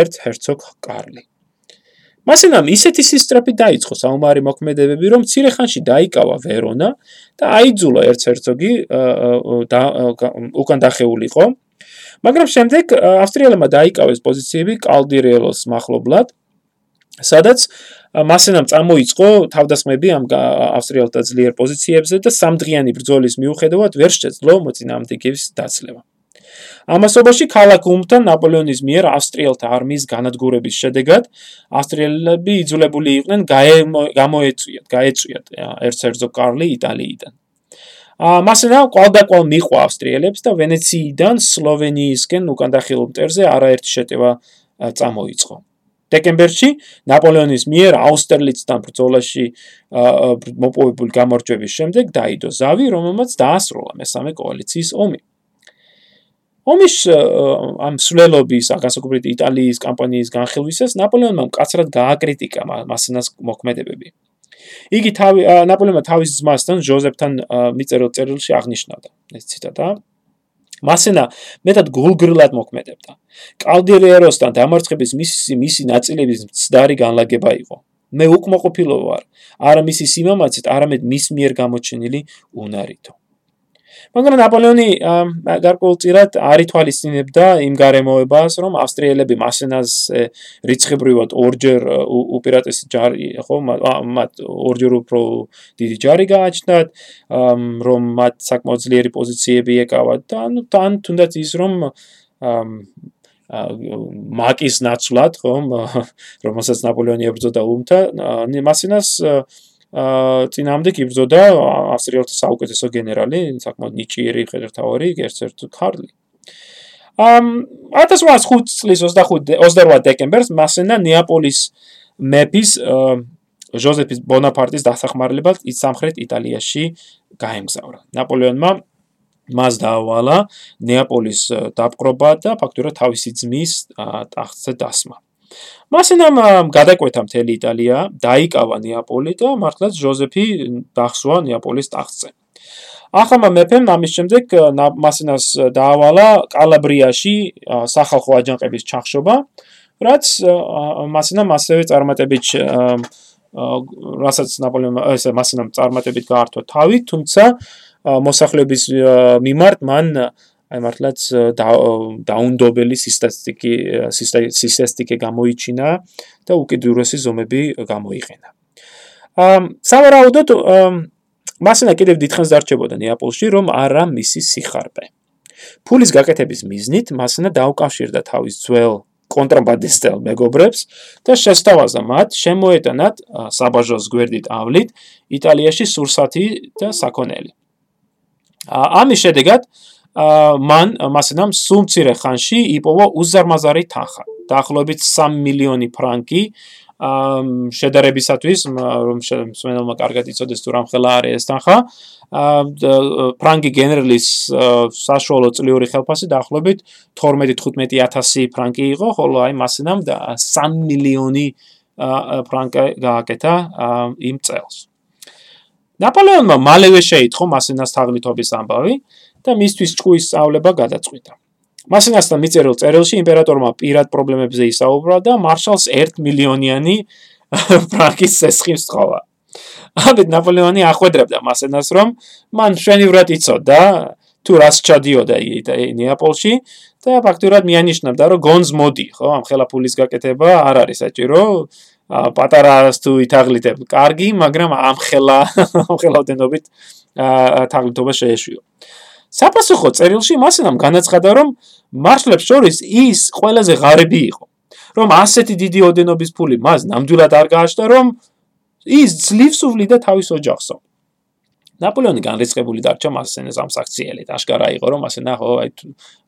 ერთ ჰერცოგ კარლი. მასენამ ისეთი სისტრაფი დაიწყო საომარი მოქმედებები, რომ ცირე ხანში დაიკავა ვერონა და აიძულა ერთ-ერთოგი უკან დახეულიყო. მაგრამ შემდეგ ავსტრიელებმა დაიკავეს პოზიციები კალდირელოს מחლობლად, სადაც მასენამ წამოიწყო თავდასხმები ამ ავსტრიელთა ძლიერ პოზიციებზე და სამდღიანი ბრძოლის მიუხედავად ვერ შეძლო მოწინააღმდეგეების დაცლება. ამასობაში ქალაქ უმთან ნაპოლეონის მიერ ავსტრიელთა არმიის განადგურების შედეგად ავსტრიელები იძულებული იყვნენ გამოეწვიათ, გაეწვიათ ერცერზო კარლი იტალიიდან. ა მასენა ყალდაკვალ მიყვა ავსტრიელებს და ვენეციიდან სლოვენიისკენ უკან დახილულ მტერზე არაერთი შეტევა წამოიწყო. დეკემბერში ნაპოლეონის მიერ აუსტერლიცთან ბრძოლაში მოპოვებული გამარჯვების შემდეგ დაიდო ზავი, რომელმაც დაასრულა მესამე კოალიციის ომი. ომის ამ სულელობის, განსაკუთრებით იტალიის კამპანიის განხილვისას ნაპოლეონმა მკაცრად გააკრიტიკა მასენას მოქმედებები. იგი თავი ნაპოლეონმა თავის ძმასთან ჟოზეფთან მიწერილ წერილში აღნიშნავდა. ეს ციტატა. მასენა მეტად გულგრილად მოქმედებდა. კალდერეროსთან დამარცხების მისი მისი ნაწილების მცდარი განლაგება იყო. მე უკმაყოფილო ვარ, არა მისი სიმამაცით, არამედ მის მიერ გამოჩენილი უნარითო. მაგრამ ნაპოლეონი გარკვეულწილად არ ითვალისწინებდა იმ გარემოებას, რომ ავსტრიელები მასენას რიცხებრივად ორჯერ უპირატესი ჯარი, ხო, მათ ორჯერ უფრო დიდი ჯარი გააჩნდათ, რომ მათ საკმაოდ ძლიერი პოზიციები ეკავათ და ანუ თან თუნდაც ის რომ მაკის ნაცვლად, ხო, რომელსაც ნაპოლეონი ებრძოდა უმთა, მასენას წინამდე კიბრძოდა ავსტრიელთა საუკეთესო გენერალი, საკმაოდ ნიჭიერი ხედართავარი, ერთ-ერთ კარლი. ამ 1805 წლის 25 28 დეკემბერს მასენა ნეაპოლის მეფის ჟოზეფის ბონაპარტის დასახმარებლად ის სამხრეთ იტალიაში გაემგზავრა. ნაპოლეონმა მას დაავალა ნეაპოლის დაპყრობა და ფაქტურად თავისი ძმის ტახტზე დასმა. მასენამ გადაკვეთა მთელი იტალია, დაიკავა ნეაპოლი და მართლაც ჟოზეფი დახსვა ნეაპოლის ტახტზე. ახლა მეფემ ამის შემდეგ მასენას დაავალა კალაბრიაში სახალხო აჯანყების ჩახშობა, რაც მასენამ ასევე წარმატებით რასაც ნაპოლეონმა ესე მასენამ წარმატებით გაართვა თავი, თუმცა მოსახლეობის მიმართ მან აი მართლაც დაუნდობელი სისტატიკი სისტატიკე გამოიჩინა და უკიდურესი ზომები გამოიყენა. ამ სავარაუდოდ მასენა კიდევ დიდხანს დარჩებოდა ნეაპოლში, რომ არა მისი სიხარბე. ფულის გაკეთების მიზნით მასენა დაუკავშირდა თავის ძველ კონტრაბანდისტელ მეგობრებს და შესთავაზა მათ შემოეტანათ საბაჟოს გვერდით ავლით იტალიაში სურსათი და საქონელი. ამის შედეგად მან მასენამ სულ მცირე ხანში იპოვა უზარმაზარი თანხა, დაახლოებით 3 მილიონი ფრანკი შედარებისათვის, რომ მსმენელმა კარგად იცოდეს თუ რამხელა არის ეს თანხა. ფრანკი გენერლის საშუალო წლიური ხელფასი დაახლოებით 12-15000 ფრანკი იყო, ხოლო აი მასენამ 3 მილიონი ფრანკი გააკეთა იმ წელს. ნაპოლეონმა მალევე შეიტყო მასენას თაღლითობის ამბავი და მისთვის ჭკუის სწავლება გადაწყვიტა. მასენასთან მიწერილ წერილში იმპერატორმა პირად პრობლემებზე ისაუბრა და მარშალს 1 მილიონიანი ფრანკის სესხი სწავა. ამით ნაპოლეონი ახვედრებდა მასენას რომ მან შენივრად იცოდა თუ რას ჩადიოდა ნეაპოლში და ფაქტურად მიანიშნებდა რომ გონს მოდი ხო ამ ხელაფულის გაკეთება არ არის საჭირო პატარას თუ ითაღლითებ კარგი მაგრამ ამ ხელა ამ ხელოდენობით თაღლითობა შეეშვიო საპასუხო წერილში მასენამ განაცხადა, რომ მარშლებს შორის ის ყველაზე ღარიბი იყო, რომ ასეთი დიდი ოდენობის ფული მას ნამდვილად არ გააჩნდა, რომ ის ძლივს უვლიდა თავის ოჯახსო. ნაპოლეონი განრისხებული დარჩა მასენეს ამ საქციელით. აშკარა იყო, რომ მასენა ხო აი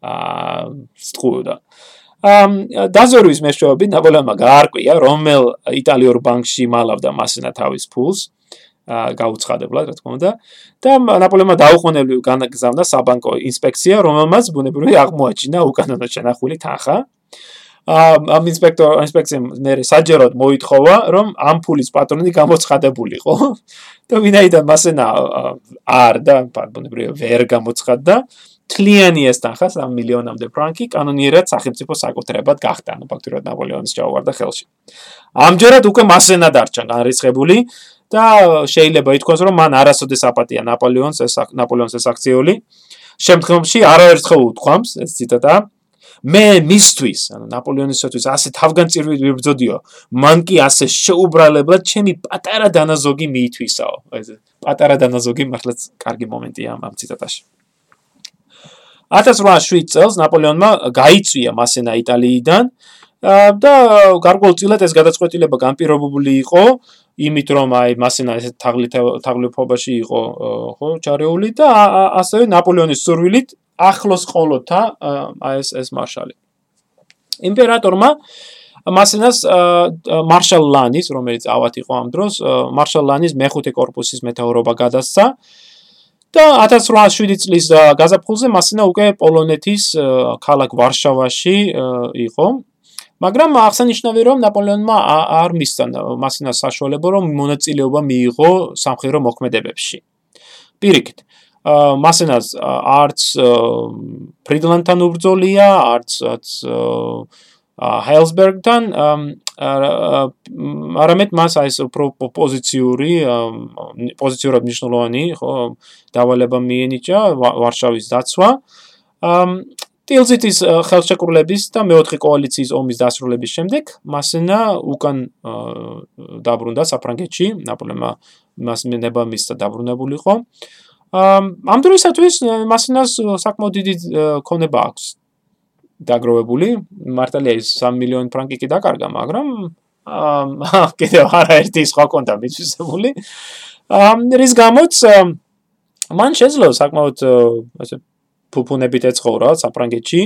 აა სტყუდა. ამ დაზორვის მეშვეობით ნაპოლეონმა გაარკვია, რომელ იტალიურ ბანკში მალავდა მასენა თავის ფულს. გაუცხადებლად, რა თქმა უნდა. და ნაპოლეონმა დაუყოვნებლივ განაგზავნა საბანკო ინსპექცია, რომელმაც ბუნებრივი აღმოაჩინა უკანონო შენახული თანხა. ამ ინსპექტორ ინსპექციამ მე საჯეროდ მოითხოვა, რომ ამ ფულის პატრონი გამოცხადებულიყო. და ვინაიდან მასენა არ და ბუნებრივი ვერ გამოცხადდა, თლიანი ეს თანხა 3 მილიონამდე ფრანკი კანონიერად სახელმწიფო საკუთრებად გახდა, ანუ ფაქტურად ნაპოლეონის ჩაუვარდა ხელში. ამჯერად უკვე მასენა დარჩა განრისხებული და შეიძლება ითქვას, რომ მან არასოდეს აპატია ნაპოლეონს ეს ნაპოლეონს ეს აქციული. შემდგომში არაერთხელ უთქვამს ეს ციტატა მე მისთვის, ანუ ნაპოლეონისათვის ასე თავგანწირვით ვიბრძოდიო, მან კი ასე შეუბრალებლად ჩემი პატარა დანაზოგი მიითვისაო. ეს პატარა დანაზოგი მართლაც კარგი მომენტია ამ ციტატაში. 1807 წელს ნაპოლეონმა გაიწვია მასენა იტალიიდან და გარკვეულწილად ეს გადაწყვეტილება განპირობებული იყო. იმით რომ აი მასენა ეს თაღლიფობაში იყო ხო ჩარეული და ასევე ნაპოლეონის სურვილით ახლოს ყოლოთა აი ეს ეს მარშალი. იმპერატორმა მასენას მარშალ ლანის რომელიც ავად იყო ამ დროს მარშალ ლანის მეხუთე корпуსის მეთაურობა გადასცა და 1807 წლის გაზაფხულზე მასენა უკვე პოლონეთის ქალაქ ვარშავაში იყო. მაგრამ აღსანიშნავია რომ ნაპოლეონმა არ მისცა მასენა საშუალება რომ მონაწილეობა მიიღო სამხედრო მოქმედებებში. პირიქით, მასენას არც ფრიდლანდთან უბრძოლია, არც ჰაილსბერგთან არამედ მას აი ეს პოზიციური პოზიციურად მნიშვნელოვანი ხო დავალება მიენიჭა ვარშავის დაცვა ტილზიტის ხელშეკრულების და მეოთხე კოალიციის ომის დასრულების შემდეგ მასენა უკან დაბრუნდა საფრანგეთში ნაპოლეონმა მას ნება მისცა დაბრუნებულიყო ამ დროისათვის მასენას საკმაოდ დიდი ქონება აქვს დაგროვებული. მართალია ის 3 მილიონი ფრანკი კი დაკარგა, მაგრამ კიდევ არაერთი სხვა კონტა მიწვისებული. აა რის გამოც მან შეძლო საკმაოდ ასე ფუფუნებით ეცხოვრა საფრანგეთში.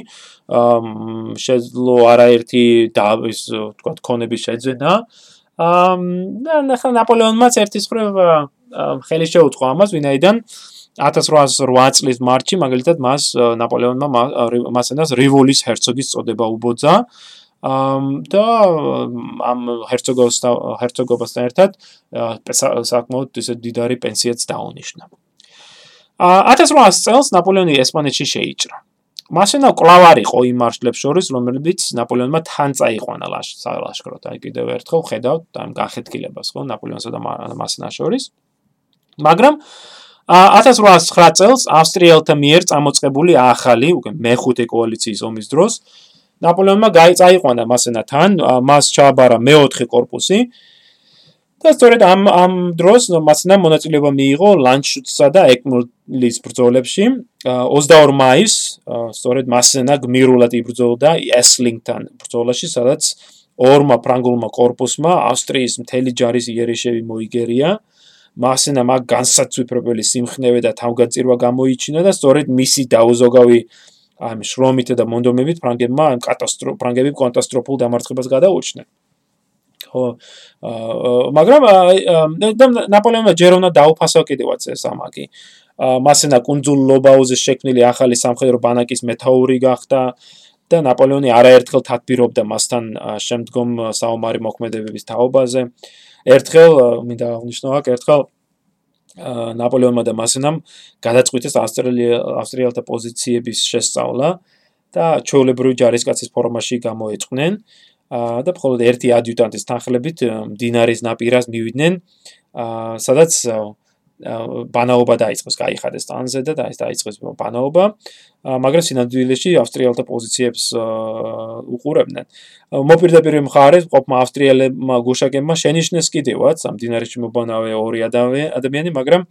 შეძლო არაერთი დავის თქვა ქონების შეძენა. აა ხა ნაპოლეონმაც ერთის ხრივ ხელი შეუწყო ამას, ვინაიდან 1808 წლის მარტში მაგალითად მას ნაპოლეონმა მასენას რივოლის ჰერცოგის წოდება უბოძა. და ამ ჰერცოგოსთან ჰერცოგობასთან ერთად საკმაოდ ისე დიდარი პენსიაც დაუნიშნა. 1800 წელს ნაპოლეონი ესპანეთში შეიჭრა. მასენა კვლავ არ იყო იმ მარშლებს შორის, რომლებიც ნაპოლეონმა თან წაიყვანა ლაშქროთ. აი კიდევ ერთხელ ხედავთ ამ განხეთქილებას, ხო, ნაპოლეონსა და მასენას შორის. მაგრამ 1809 წელს ავსტრიელთა მიერ წამოწყებული ახალი, უკვე მეხუთე კოალიციის ომის დროს ნაპოლეონმა გაიწაიყვანა მასენა თან, მას ჩააბარა მეოთხე корпуსი და სწორედ ამ ამ დროს მასნა მონაწილეობა მიიღო ლანჩსა და ეკმურლის ბრძოლებში 22 მაისს სწორედ მასნა გმირულად იბრძოდა ესლინგთან ბრძოლაში სადაც ორმა ფრანგულმა корпуსმა ავსტრიის მთელი ჯარის იერიშები მოიგერია მასენა მაგ განსაცვიფრებელი სიმხნევე და თავგანწირვა გამოიჩინა და სწორედ მისი დაუზოგავი ამ შრომით და მონდომებით ფრანგებმა ამ კატასტროფ ფრანგები კატასტროფულ დამარცხებას გადაუჩნენ. ხო მაგრამ ნაპოლეონმა ჯერონა დაუფასო კიდევაც ეს ამაკი. მასენა კუნძულობაუზე შექმნილი ახალი სამხედრო ბანაკის მეთაური გახდა და ნაპოლეონი არაერთხელ თათბირობდა მასთან შემდგომ საომარი მოქმედებების თაობაზე. ერთხელ მინდა აღნიშნო აქ ერთხელ ნაპოლეონმა და მასენამ გადაწყვიტეს ავსტრიელთა პოზიციების შესწავლა და ჩოულებრივი ჯარისკაცის ფორმაში გამოეწყნენ და მხოლოდ ერთი ადიუტანტის თანხლებით დინარის ნაპირას მივიდნენ. სადაც ბანაობა დაიწყეს, გაიხადეს ტანზე და დაიწყეს ბანაობა. მაგრამ სინამდვილეში ავსტრიელთა პოზიციებს უყურებდნენ. მოპირდაპირე მხარეს ყოფმა ავსტრიელებმა გუშაგებმა შენიშნეს კიდევაც ამ დინარში მობანავე ორი ადამიანი, მაგრამ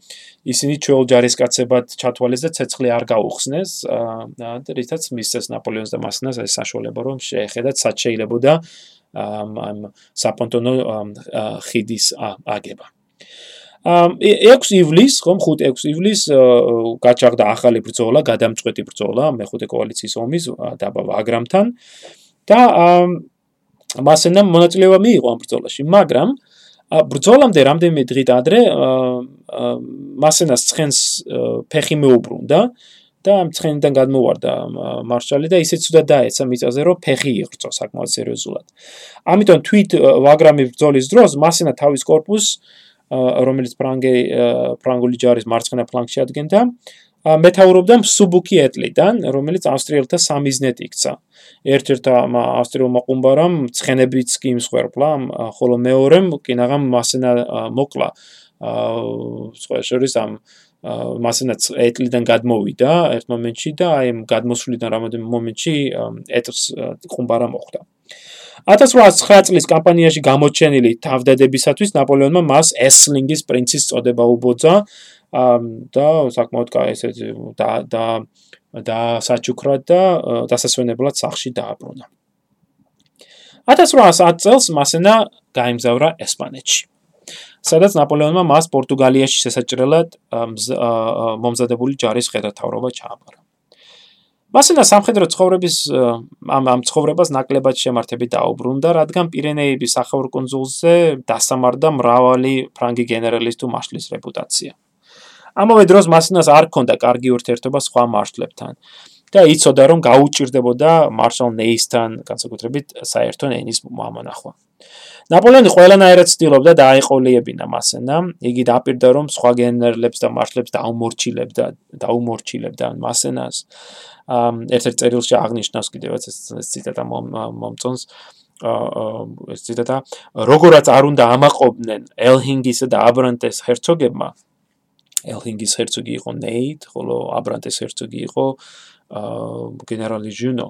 ისინი ჩვეულ ჯარისკაცებად ჩათვალეს და ცეცხლი არ გაუხსნეს, რითაც მისცეს ნაპოლეონს და მასნას ეს საშუალება რომ შეეხედათ სად შეიძლებოდა ამ საპონტონო ხიდის აგება. 6 ივლისს, ხომ 5-6 ივლისს გაჩაღდა ახალი ბრძოლა, გადამწყვეტი ბრძოლა მეხუთე კოალიციის ომის დაბა ვაგრამთან და მასენამ მონაწილეობა მიიღო ამ ბრძოლაში, მაგრამ ბრძოლამდე რამდენიმე დღით ადრე მასენას ცხენს ფეხი მეუბრუნდა და ამ ცხენიდან გადმოვარდა მარშალი და ისეც უნდა დაეცა მიწაზე რომ ფეხი იღწო საკმაოდ სერიოზულად. ამიტომ თვით ვაგრამი ბრძოლის დროს მასენა თავის корпуს რომელიც ფრანგე ფრანგული ჯარის მარცხენა ფლანგში ადგენდა მეთაურობდა სუბუკი ეტლიდან რომელიც ავსტრიელთა სამიზნეთ იქცა. ერთ-ერთ ავსტრიულმა ყუმბარამ ცხენებიც კი მსხვერპლა ხოლო მეორემ კინაღამ მასენა მოკლა. სხვა შორის ამ მასენა ეტლიდან გადმოვიდა ერთ მომენტში და აი გადმოსვლიდან რამოდენიმე მომენტში ეტლს ყუმბარა მოხვდა 1809 წლის კამპანიაში გამოჩენილი თავდადებისათვის ნაპოლეონმა მას ესლინგის პრინცის წოდება უბოძა და საკმაოდ ესე და და და საჩუქრად და დასასვენებლად სახში დააბრუნა. 1810 წელს მასენა გაემგზავრა ესპანეთში. სადაც ნაპოლეონმა მას პორტუგალიაში შესაჭრელად მომზადებული ჯარის ღერათავრობა ჩააბარა. მასენა სამხედრო ცხოვრების ამ ამ ცხოვრებას ნაკლებად შემართებით დაუბრუნდა, რადგან პირენეების კონძულზე დასამარდა მრავალი ფრანგი გენერალის თუ მარშლის რეპუტაცია. ამავე დროს მასენას არ ჰქონდა კარგი ურთიერთობა სხვა მარშლებთან და იცოდა რომ გაუჭirdებოდა მარშალ ნეისთან, განსაკუთრებით საერთო ენის მომანახვა. ნაპოლეონი ყველანაირად ცდილობდა დააიყოლიებინა მასენა. იგი დაპირდა რომ სხვა გენერლებს და მარშლებს დაუმორჩილებდა, დაუმორჩილებდა მასენას. ერთ-ერთ წერილში აღნიშნავს კიდევაც ეს ციტატა მომწონს ეს ციტატა როგორაც არ უნდა ამაყობდნენ ელჰინგისა და აბრანტეს herцоგებმა ელჰინგის herцоგი იყო ნეით, ხოლო აბრანტეს herцоგი იყო გენერალი ჟუნო.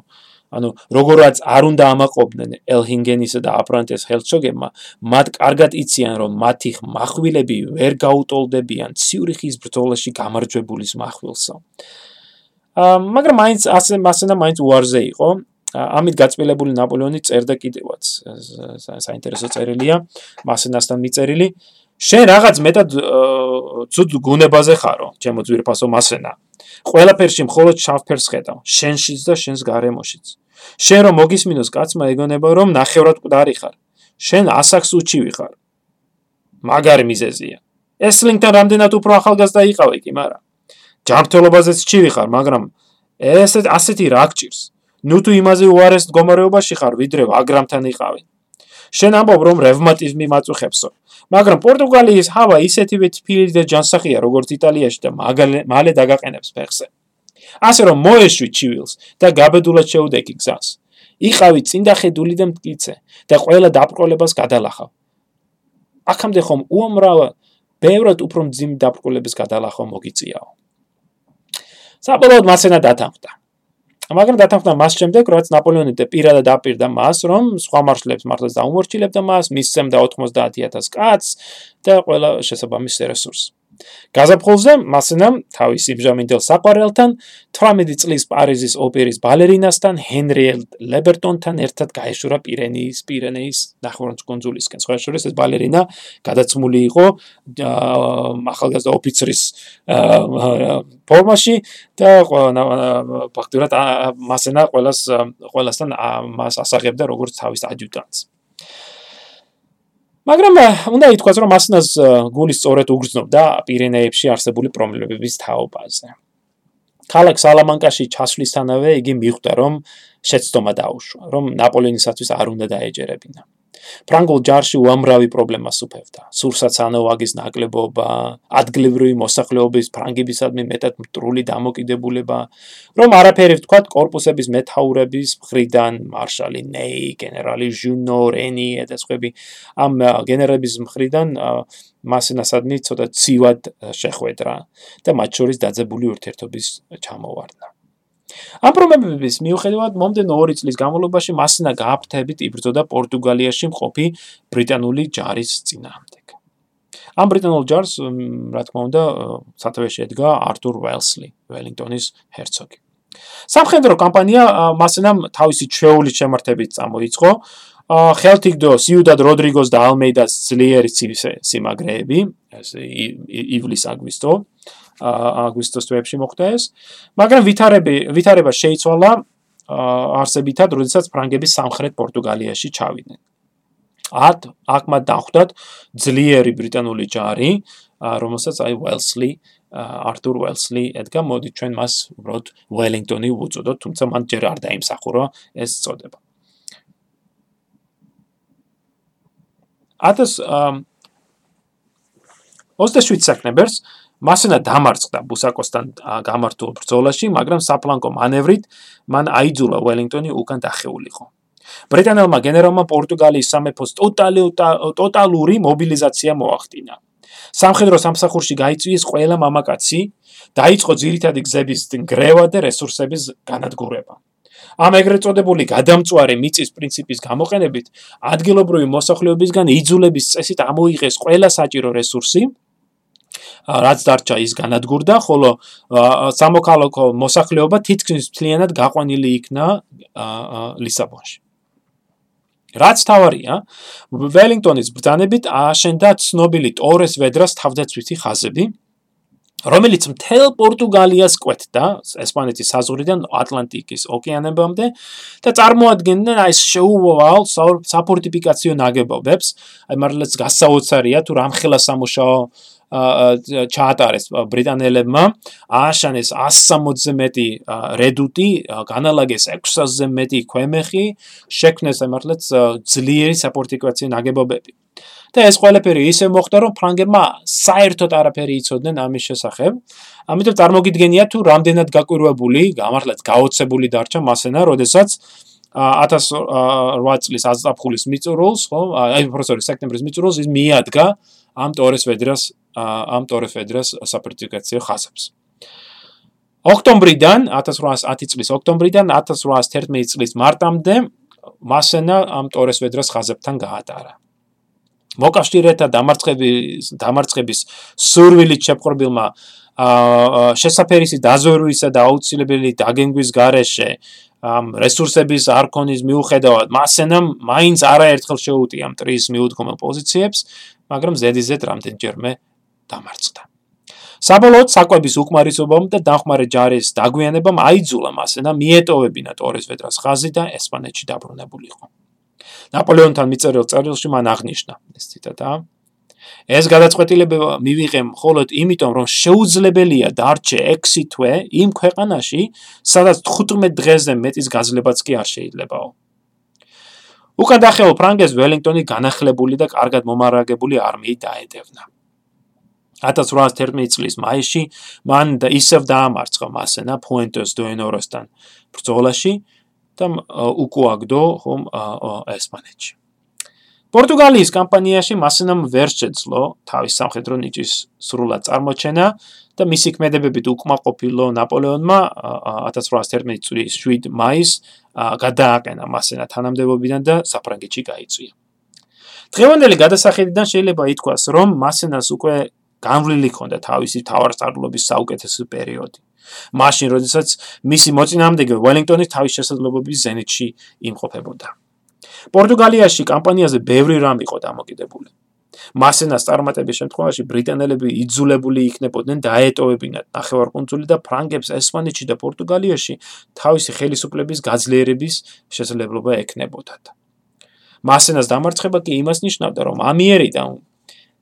ანუ როგორაც არ უნდა ამაყობდნენ ელჰინგენისა და აპრანტეს ჰელცოგებმა, მათ კარგად იციან, რომ მათი მახვილები ვერ გაუტოლდებიან ციურიხის ბრძოლაში გამარჯვებულის მახვილსა. მაგრამ მაინც ასე მასენა მაინც უარზე იყო. ამით გაწმილებული ნაპოლეონი წერდა კიდევაც საინტერესო წერილია მასენასთან მიწერილი. შენ რაღაც მეტად ცუდ გუნებაზე ხარო, ჩემო ძვირფასო მასენა. ყველაფერში მხოლოდ შავფერს ხედავ, შენშიც და შენს გარემოშიც. შენ რომ მოგისმინოს კაცმა ეგონება რომ ნახევრად მკვდარი ხარ. შენ ასაკს უჩივი ხარ. მაგარი მიზეზია. ეს ლინკთან რამდენად უფრო ახალგაზრდა იყავი კი, მაგრამ ჯანმრთელობაზეც ჩივი ხარ, მაგრამ ეს ასეთი რა გჭირს? ნუ თუ იმაზე უარეს მდგომარეობაში ხარ, ვიდრე აგრამთან იყავი. შენ ამბობ რომ რევმატიზმი მაწუხებსო, მაგრამ პორტუგალიის ჰავა ისეთივე თბილი და ჯანსაღია, როგორც იტალიაში და მალე დაგაყენებს ფეხზე. ასე რომ მოეშვი ჩივილს და გაბედულად შეუდექი გზას. იყავი წინდახედული და მტკიცე და ყველა დაბრკოლებას გადალახავ. აქამდე ხომ უამრავ ბევრად უფრო მძიმ დაბრკოლების გადალახვა მოგიწიაო. საბოლოოდ მასენა დათანხმდა. მაგრამ დათანხმდა მას შემდეგ, რაც ნაპოლეონი პირადად აპირდა მას, რომ სხვა მარშლებს მართლაც დაუმორჩილებდა მას, მისცემდა 90000 კაცს და ყველა შესაბამის რესურსს. გაზაფხულზე მასენამ თავის იმჟამინდელ საყვარელთან 18 წლის პარიზის ოპერის ბალერინასთან ჰენრიელ ლებერტონთან ერთად გაეშურა პირენეის პირენეის ნახევარკუნძულისკენ. სხვა შორის ეს ბალერინა გადაცმული იყო ახალგაზრდა ოფიცრის ფორმაში და ფაქტურად მასენა ყოველას ყოველასთან მას ასაღებდა როგორც თავის ადიუტანტს. მაგრამ უნდა ითქვას, რომ მასნას გული სწორედ უგრძნობდა პირენეებში არსებული პრობლემების თაობაზე. ქალაქ სალამანკაში ჩასვლისთანავე იგი მიხვდა, რომ შეცდომა დაუშვა, რომ ნაპოლეონისათვის არ უნდა დაეჯერებინა. ფრანგულ ჯარში უამრავი პრობლემას უფევდა. სურსაცანო ვაგის ნაკლებობა, ადგილობრივი მოსახლეობის ფრანგებისადმი მეტად მტრული დამოკიდებულება, რომ არაფერი ვთქვათ, корпуსების მეთაურების მხრიდან მარშალი ნეი, გენერალი ჟუნო, რენი და სხვაები ამ გენერალების მხრიდან მასენასადმი ცოტა ცივად შეხვედრა და მათ შორის დაძაბული ურთიერთობის ჩამოვარდა. ამ პრობლემების მიუხედავად, მომდენო ორი წლის განმავლობაში მასინა გააფთებით იბრძოდა პორტუგალიაში მყოფი ბრიტანული ჯარის წინააღმდეგ. ამ ბრიტანულ ჯარს, რა თქმა უნდა, სათავეში ედგა არტურ უელსლი, ველინგტონის ჰერცოგი. სამხედრო კამპანია მასენამ თავისი ჩვეულის შემართებით წამოიწყო. ხელთიგდო სიუდად როდრიგოს და ალმეიდას ძლიერი სიმაგრეები, ეს ივლის-აგვისტო აგვისტოს თვეებში მოხდა ეს, მაგრამ ვითარები ვითარება შეიცვალა არსებითად, როდესაც ფრანგები სამხრეთ პორტუგალიაში ჩავიდნენ. ათ აქ მათ დახვდათ ძლიერი ბრიტანული ჯარი, რომელსაც აი ველსლი არტურ ველსლი ედგა, მოდი ჩვენ მას უბრალოდ ველინგტონი უწოდოთ, თუმცა მან ჯერ არ დაიმსახურა ეს წოდება. ათას 27 სექტემბერს მასენა დამარცხდა ბუსაკოსთან გამართულ ბრძოლაში, მაგრამ საფლანკო მანევრით მან აიძულა ველინგტონი უკან დახეულიყო. ბრიტანელმა გენერალმა პორტუგალიის სამეფოს ტოტალური მობილიზაცია მოახდინა. სამხედრო სამსახურში გაიწვიეს ყველა მამაკაცი, დაიწყო ძირითადი გზების გრევა და რესურსების განადგურება. ამ ეგრეთ წოდებული გადამწვარი მიწის პრინციპის გამოყენებით ადგილობრივი მოსახლეობისგან იძულების წესით ამოიღეს ყველა საჭირო რესურსი რაც დარჩა ის განადგურდა, ხოლო სამოქალაქო მოსახლეობა თითქმის მთლიანად გაყვანილი იქნა ლისაბონში. რაც თავარია, ველინგტონის ბრძანებით აშენდა ცნობილი ტორეს ვედრას თავდაცვითი ხაზები, რომელიც მთელ პორტუგალიას კვეთდა ესპანეთის საზღვრიდან ატლანტიკის ოკეანებამდე და წარმოადგენდნენ აი ეს შეუვალ საფორტიფიკაციო ნაგებობებს აი მართლაც გასაოცარია თუ რამხელა სამუშაო ჩაატარეს ბრიტანელებმა ააშანეს 160-ზე მეტი რედუტი, განალაგეს 600-ზე მეტი ქვემეხი, შექმნეს მართლაც ძლიერი საფორტიფიკაციო ნაგებობები. და ეს ყველაფერი ისე მოხდა, რომ ფრანგებმა საერთოდ არაფერი იცოდნენ ამის შესახებ. ამიტომ წარმოგიდგენია თუ რამდენად გაკვირვებული, გამართლაც გაოცებული დარჩა მასენა, როდესაც 1008 წლის აზაფხულის მიწურულს, ხო, აი პროფესორი სექტემბრის მიწურულს ის მიადგა ამ ტორეს ვედრას ამ ტორეს ვედრას საფორტიფიკაციო ხაზებს. ოქტომბრიდან 1810 წლის ოქტომბრიდან 1811 წლის მარტამდე მასენა ამ ტორეს ვედრას ხაზებთან გაატარა. მოკავშირეთა დამარცხების დამარცხების სურვილით შეპყრობილმა შესაფერისი დაზვერვისა და აუცილებელი დაგენგვის გარეშე ამ რესურსების არქონის მიუხედავად მასენამ მაინც არაერთხელ შეუტია მტრის მიუდგომელ პოზიციებს, მაგრამ ზედიზედ რამდენჯერმე დამარცხდა. საბოლოოდ საკვების უკმარისობამ და დახმარე ჯარის დაგვიანებამ აიძულა მასენა მიეტოვებინა ტორეს ვედრას ხაზი და ესპანეთში დაბრუნებულიყო. ნაპოლეონთან მიწერილ წერილში მან აღნიშნა ეს ციტატა ეს გადაწყვეტილება მივიღე მხოლოდ იმიტომ რომ შეუძლებელია დარჩე 6 თვე იმ ქვეყანაში სადაც 15 დღეზე მეტის გაძლებაც კი არ შეიძლებაო უკან დახეულ ფრანგეს ველინგტონი განახლებული და კარგად მომარაგებული არმიით დაედევნა 1811 წლის მაისში მან ისევ დაამარცხა მასენა ფუენტეს დოენოროსთან ბრძოლაში და უკუაგდო ხომ ესპანეთში. პორტუგალიის კამპანიაში მასენამ ვერ შეძლო თავის სამხედრო ნიჭის სრულად წარმოჩენა და მისი ქმედებებით უკმაყოფილო ნაპოლეონმა 1811 წლის 7 მაისს გადააყენა მასენა თანამდებობიდან და საფრანგეთში გაიწვია. დღევანდელი გადასახედიდან შეიძლება ითქვას, რომ მასენას უკვე განვლილი ჰქონდა თავისი თავარსარდლობის საუკეთესო პერიოდი. მაშინ, როდესაც მისი მოწინააღმდეგე ველინგტონის თავის შესაძლებლობების ზენიტში იმყოფებოდა. პორტუგალიაში კამპანიაზე ბევრი რამ იყო დამოკიდებული. მასენას წარმატების შემთხვევაში ბრიტანელები იძულებული იქნებოდნენ დაეტოვებინათ ნახევარკუნძული და ფრანგებს ესპანეთში და პორტუგალიაში თავისი ხელისუფლების გაძლიერების შესაძლებლობა ექნებოდათ. მასენას დამარცხება კი იმას ნიშნავდა, რომ ამიერიდან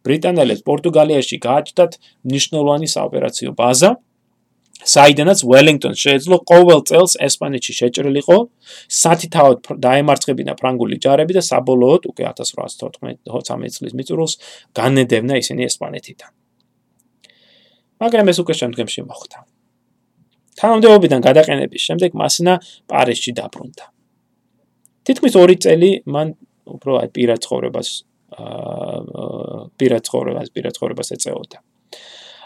ბრიტანელებს პორტუგალიაში გააჩნდათ მნიშვნელოვანი საოპერაციო ბაზა საიდანაც ველინგტონს შეეძლო ყოველ წელს ესპანეთში შეჭრილიყო სათითაოდ დაემარცხებინა ფრანგული ჯარები და საბოლოოდ უკვე 1814 წლის მიწურულს განედევნა ისინი ესპანეთიდან. მაგრამ ეს უკვე შემდგომში მოხდა. თანამდებობიდან გადაყენების შემდეგ მასინა პარიზში დაბრუნდა. თითქმის 2 წელი მან უფრო აი პირად ცხოვრებას პირად ცხოვრებას პირად ცხოვრებას ეწეოდა.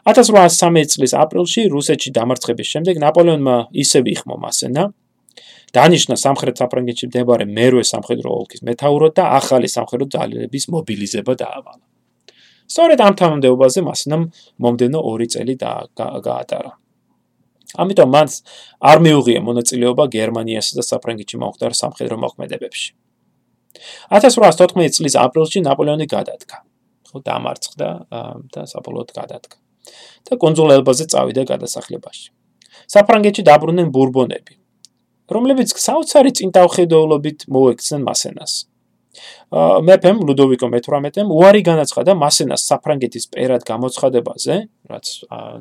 1813 წლის აპრილში რუსეთში დამარცხების შემდეგ ნაპოლეონმა ისევ იხმო მასენა დანიშნა სამხრეთ საფრანგეთში მდებარე მერვე სამხედრო ოლქის მეთაურად და ახალი სამხედრო ძალების მობილიზება დაავალა. სწორედ ამ თანამდებობაზე მასენამ მომდენო 2 წელი გაატარა. ამიტომ მან არ მიუღია მონაწილეობა გერმანიასა და საფრანგეთში მომხდარ სამხედრო მოქმედებებში. 1814 წლის აპრილში ნაპოლეონი გადადგა. ხო დამარცხდა და საბოლოოდ გადადგა. და კონძულელბაზე წავიდა გადასახლებაში. საფრანგეთში დაბრუნდნენ ბურბონები, რომლებიც საოცარი წინტავხედოულობით მოექცნენ მასენას. მეფემ ლუდოვიკო მე-18-ემ უარი განაცხადა მასენას საფრანგეთის პერად გამოცხადებაზე, რაც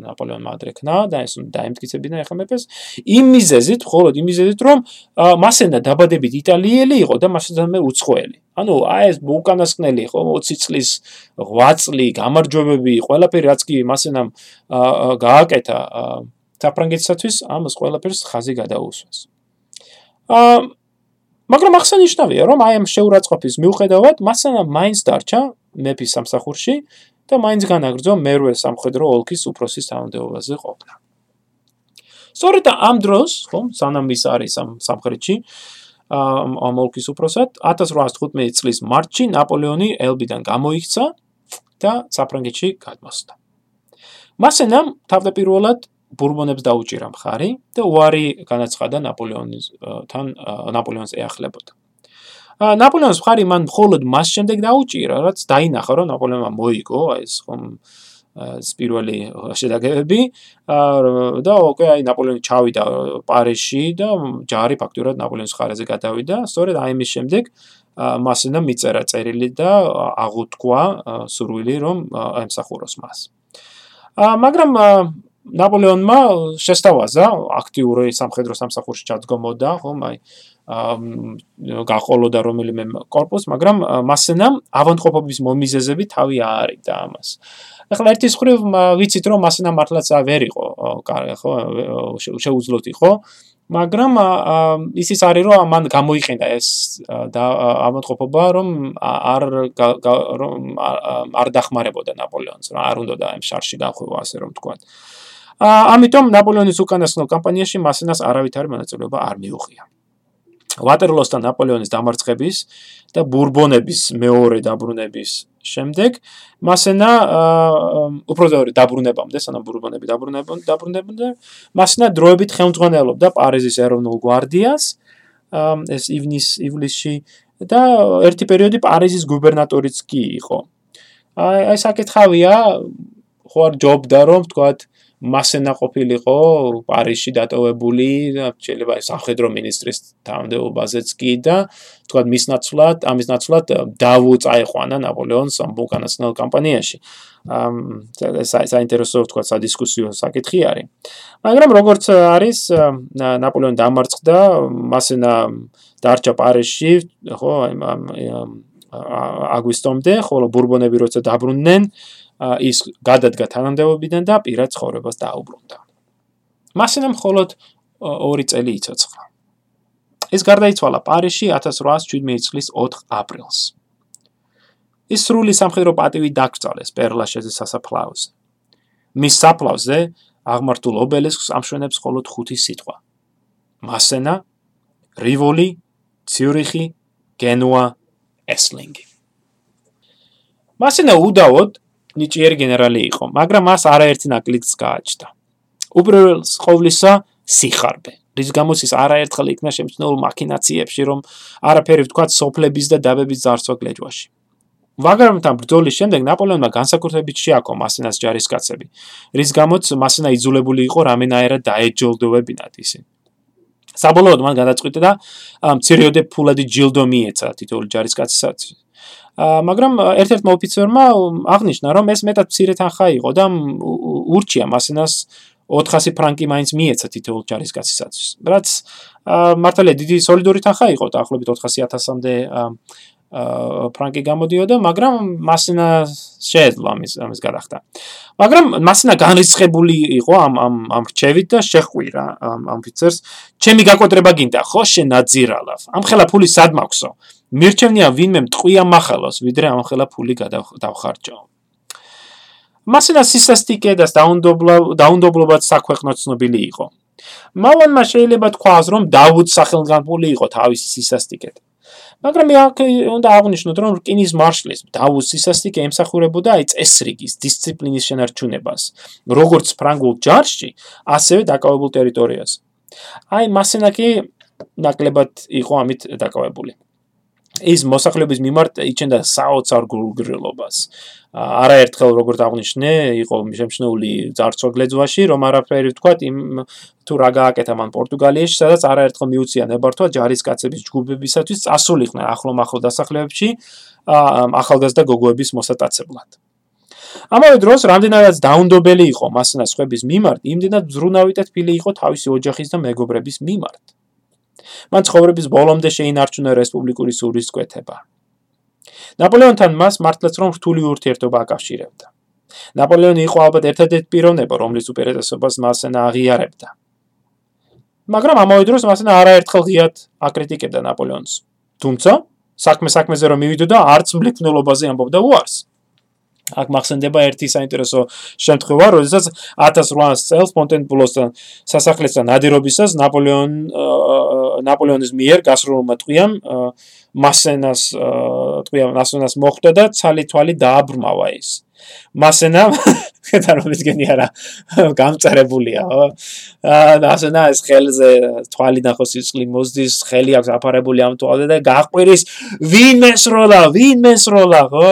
ნაპოლეონმა ადრექნა და ეს დაემტკიცებინა ახლა მეფეს, იმ მიზეზით, მხოლოდ იმ მიზეზით, რომ მასენა დაბადებით იტალიელი იყო და მასენამე უცხოელი. ანუ აი ეს უკანასკნელი იყო 20 წლის 8 წლი გამარჯვებები, ყველაფერი რაც კი მასენამ გააკეთა საფრანგეთისათვის, ამას ყველაფერს ხაზი გადაუსვას. აა მაგრამ აღსანიშნავია, რომ აი ამ შეურაცხყოფის მიუხედავად, მასანა მაინც დარჩა მეფის სამსახურში და მაინც განაგრძო მერვე სამხედრო ოლქის უფროსის თანამდებობაზე ყოფნა. სწორედ ამ დროს, ხო, სანამ ის არის ამ სამხრეთში, ამ ამ ოლქის უფროსად 1815 წლის მარტში ნაპოლეონი ელბიდან გამოიქცა და საფრანგეთში გადმოსდა. მასენამ თავდაპირველად ბურბონებს დაუჭირა მხარი და უარი განაცხადა ნაპოლეონთან ნაპოლეონს ეახლებოდა. ნაპოლეონის მხარი მან მხოლოდ მას შემდეგ დაუჭირა, რაც დაინახა, რომ ნაპოლეონმა მოიგო ეს ხომ ეს პირველი შედაგებები და ოკეი აი ნაპოლეონი ჩავიდა პარიზში და ჯარი ფაქტურად ნაპოლეონის ხარეზე გადავიდა სწორედ აი მის შემდეგ მასინა მიწერა წერილი და აღუთქვა სურვილი რომ ემსახუროს მას მაგრამ ნაპოლეონმა შესთავაზა აქტიური სამხედრო სამსახურში ჩადგომოდა, ხომ, აი გაყოლოდა რომელიმე корпуს, მაგრამ მასენა ავანტყოფობის მომიზეზები თავი აარიდა ამას. ახლა ერთის ხრივ ვიცით რომ მასენა მართლაც ვერ იყო, ხო, შეუძლოთ იყო, მაგრამ ისიც არის რომ მან გამოიყენა ეს ამოთყოფობა რომ არ რომ არ დახმარებოდა ნაპოლეონს, რა არ უნდა და ამ შარში დახვევა, ასე რომ თქვა. აა ამიტომ ნაპოლეონის უკანასკნელ კამპანიაში მასენას არავითარი მონაწილეობა არ მიუღია ვატერლოსთან ნაპოლეონის დამარცხების და ბურბონების მეორე დაბრუნების შემდეგ მასენა უფრო ზორი დაბრუნებამდე, სანამ ბურბონები დაბრუნებდნენ, მასენა დროებით ხელმძღვანელობდა პარიზის ეროვნულ გვარდიას ეს ივნის ივლისში და ერთი პერიოდი პარიზის გუბერნატორიც კი იყო. აი აი საკითხავია ხო არ ჯობდა რომ თქვათ მასენა ყოფილიყო პარიზში დატოვებული და შეიძლება სამხედრო ministris თანამდებობაზეც კი და თქვა მის ნაცვლად ამის ნაცვლად დავუწაეყვანა ნაპოლეონს ამ უკანასკნელ კამპანიაში ამ საინტერესო თქვა სადისკუსიო საკითხი არის. მაგრამ როგორც არის ნაპოლეონი დამარცხდა მასენა დარჩა პარიზში ხო აგვისტომდე ხოლო ბურბონები როცა დაბრუნდნენ ის გადადგა თანამდებობიდან და პირად ცხოვრებას დაუბრუნდა. მასენა მხოლოდ 2 წელი იცოცხლა. ეს გარდაიცვალა პარიზში 1817 წლის 4 აპრილს. ის სრული სამხედრო პატივი დაკრძალეს პერლაშეზე სასაფლაოზე. მის საფლავზე აღმართულ ობელისკს ამშვენებს მხოლოდ ხუთი სიტყვა. მასენა, რივოლი, ციურიხი, გენუა, ესლინგი. მასენა უდავოდ ნიჭიერი გენერალი იყო, მაგრამ მას არაერთი ნაკლიც გააჩნდა. უბრალოდ ყოვლისა სიხარბე. რის გამოც ის არაერთხელ იქნა შემჩნეულ მაქინაციებში, რომ არაფერი ვთქვა სოფლების და დაბების ძარცვა გლეჯვაში. ვაგრამთან ბრძოლის შემდეგ ნაპოლეონმა განსაკუთრებით შეაქო მასენას ჯარისკაცები, რის გამოც მასენა იძულებული იყო რამენაერად დაეჯილდოვებინათ ისინი. საბოლოოდ მან გადაწყვიტა და მცირეოდე ფულადი ჯილდო მიეცა თითოეული ჯარისკაცისათვის. მაგრამ ერთ-ერთმა ოფიცერმა აღნიშნა, რომ ეს მეტად მცირე თანხა იყო და ურჩია მასენას 400 ფრანკი მაინც მიეცა თითოეულ ჯარისკაცისათვის. რაც მართალია დიდი სოლიდური თანხა იყო, დაახლოებით 400000-მდე ფრანკი გამოდიოდა, მაგრამ მასენა შეეძლო ამის ამის გადახდა. მაგრამ მასენა განრისხებული იყო ამ ამ ამ რჩევით და შეხვირა ამ ოფიცერს, ჩემი გაკვეტრება გინდა, ხო შენ აძირალავ. ამ ხელა ფული სად მაქვსო? მირჩენია ვინმე მტყვია מחალოს, ვიდრე ამ ხელა ფული გადავხარჯო. მასენა სისასტიკე და დაუნდობლობად საქვეყნო ცნობილი იყო. მალანმა შეიძლება თქვას, რომ დაუც სახელგანწმული იყო თავისი სისასტიკეთ. მაგრამ აქ უნდა აღნიშნოთ, რომ რკინის მარშლის დაუც სისასტიკე ემსახურებოდა აი წესრიგის, დისციპლინის შენარჩუნებას, როგორც ფრანგულ ჯარში, ასევე დაკავებულ ტერიტორიაზე. აი მასენა კი ნაკლებად იყო ამით დაკავებული. ის მოსახლეობის მიმართ იჩენდა საოცარ გულგრილობას. არაერთხელ როგორც აღნიშნე, იყო შემჩნეული ძარცვაგლეძვაში, რომ არაფერი ვთქვათ, იმ თუ რა გააკეთა მან პორტუგალიაში, სადაც არაერთხელ მიუცია ნებართვა ჯარისკაცების ჯგუფებისათვის წასულიყვნენ ახლო-მახლო დასახლებებში ახალგაზრდა გოგოების მოსატაცებლად. ამავე დროს, რამდენადაც დაუნდობელი იყო მასნას ხვების მიმართ, იმდენად ზრუნავი და თბილი იყო თავისი ოჯახის და მეგობრების მიმართ. მან ცხოვრების ბოლომდე შეინარჩუნა რესპუბლიკური სულისკვეთება. ნაპოლეონთან მას მართლაც რომ რთული ურთიერთობა აკავშირებდა. ნაპოლეონი იყო ალბათ ერთადერთი პიროვნება, რომლის უპირატესობას მასენა აღიარებდა. მაგრამ ამავე დროს მასენა არაერთხელ ღიად აკრიტიკებდა ნაპოლეონს. თუმცა, საქმე საქმეზე რომ მივიდოდა, არც მბლექნელობაზე ამბობდა უარს. აქ მახსენდება ერთი საინტერესო შემთხვევა, როდესაც 1800 წელს პონტენბულოსთან სასახლესთან ნადირობისას ნაპოლეონ ნაპოლეონის მიერ გასრულმა ტყვიამ მასენას ტყვიამ მასენას მოხვდა და ცალი თვალი დააბრმავა ის. მასენა ხეთა რომ ისგენი არა გამწერებულია ხო აა მასენა ეს ხელზე თვალი ნახოს ისყლი მოზდის ხელი აქვს აფარებული ამ თვალზე და გაყვირის ვინ მესროლა ვინ მესროლა ხო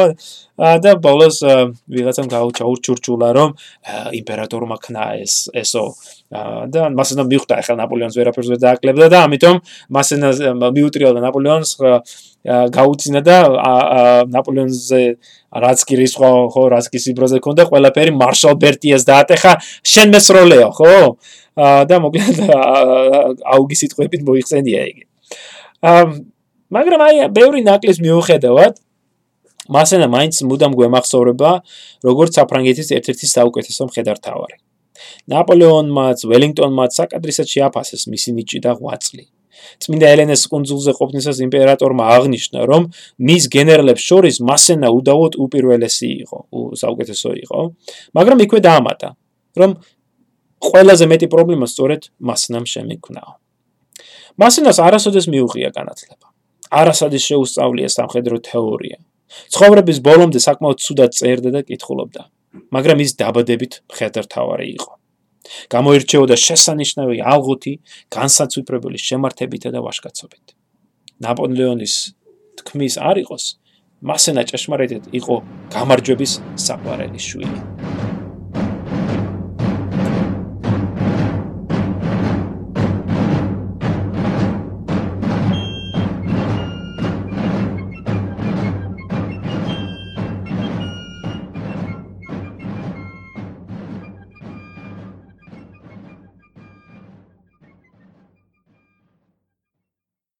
და ბოლოს ვიღაცამ გაუჩაურჩურჩულა რომ იმპერატორმა ქნა ეს ესო. და მასენა მიხვდა ახლა ნაპოლეონს ვერაფერს ვერ დააკლებდა და ამიტომ მასენა მიუტრიალდა ნაპოლეონს გაუცინა და ნაპოლეონზე რაც კი რისხვა ხო რაც კი სიბროზე ქონდა ყველაფერი მარშალ ბერტიას დაატეხა. შენ მესროლეო ხო? და მოკლედ აუგის სიტყვებით მოიხსენია იგი. მაგრამ აი ბევრი ნაკლის მიუხედავად მასენა მაინც მუდამ გვემახსოვრება როგორც საფრანგეთის ერთ-ერთი საუკეთესო მხედართავარი. ნაპოლეონმაც ველინგტონმაც საკადრისად შეაფასეს მისი ნიჭი და ღვაწლი წმინდა ელენეს კონძულზე ყოფნისას იმპერატორმა აღნიშნა რომ მის გენერლებს შორის მასენა უდავოდ უპირველესი იყო საუკეთესო იყო. მაგრამ იქვე დაამატა რომ ყველაზე მეტი პრობლემა სწორედ მასენამ შემექნაო მასენას არასოდეს მიუღია განათლება. არასოდეს შეუსწავლია სამხედრო თეორია. ცხოვრების ბოლომდე საკმაოდ ცუდად წერდა და კითხულობდა, მაგრამ ის დაბადებით მხედართავარი იყო. გამოირჩეოდა შესანიშნავი ალღუთი, განსაცვიფრებელი შემართებითა და ვაშკაცობით. ნაპოლეონის თქმის არ იყოს, მასენა ჭეშმარიტად იყო გამარჯვების საყვარელი შვილი.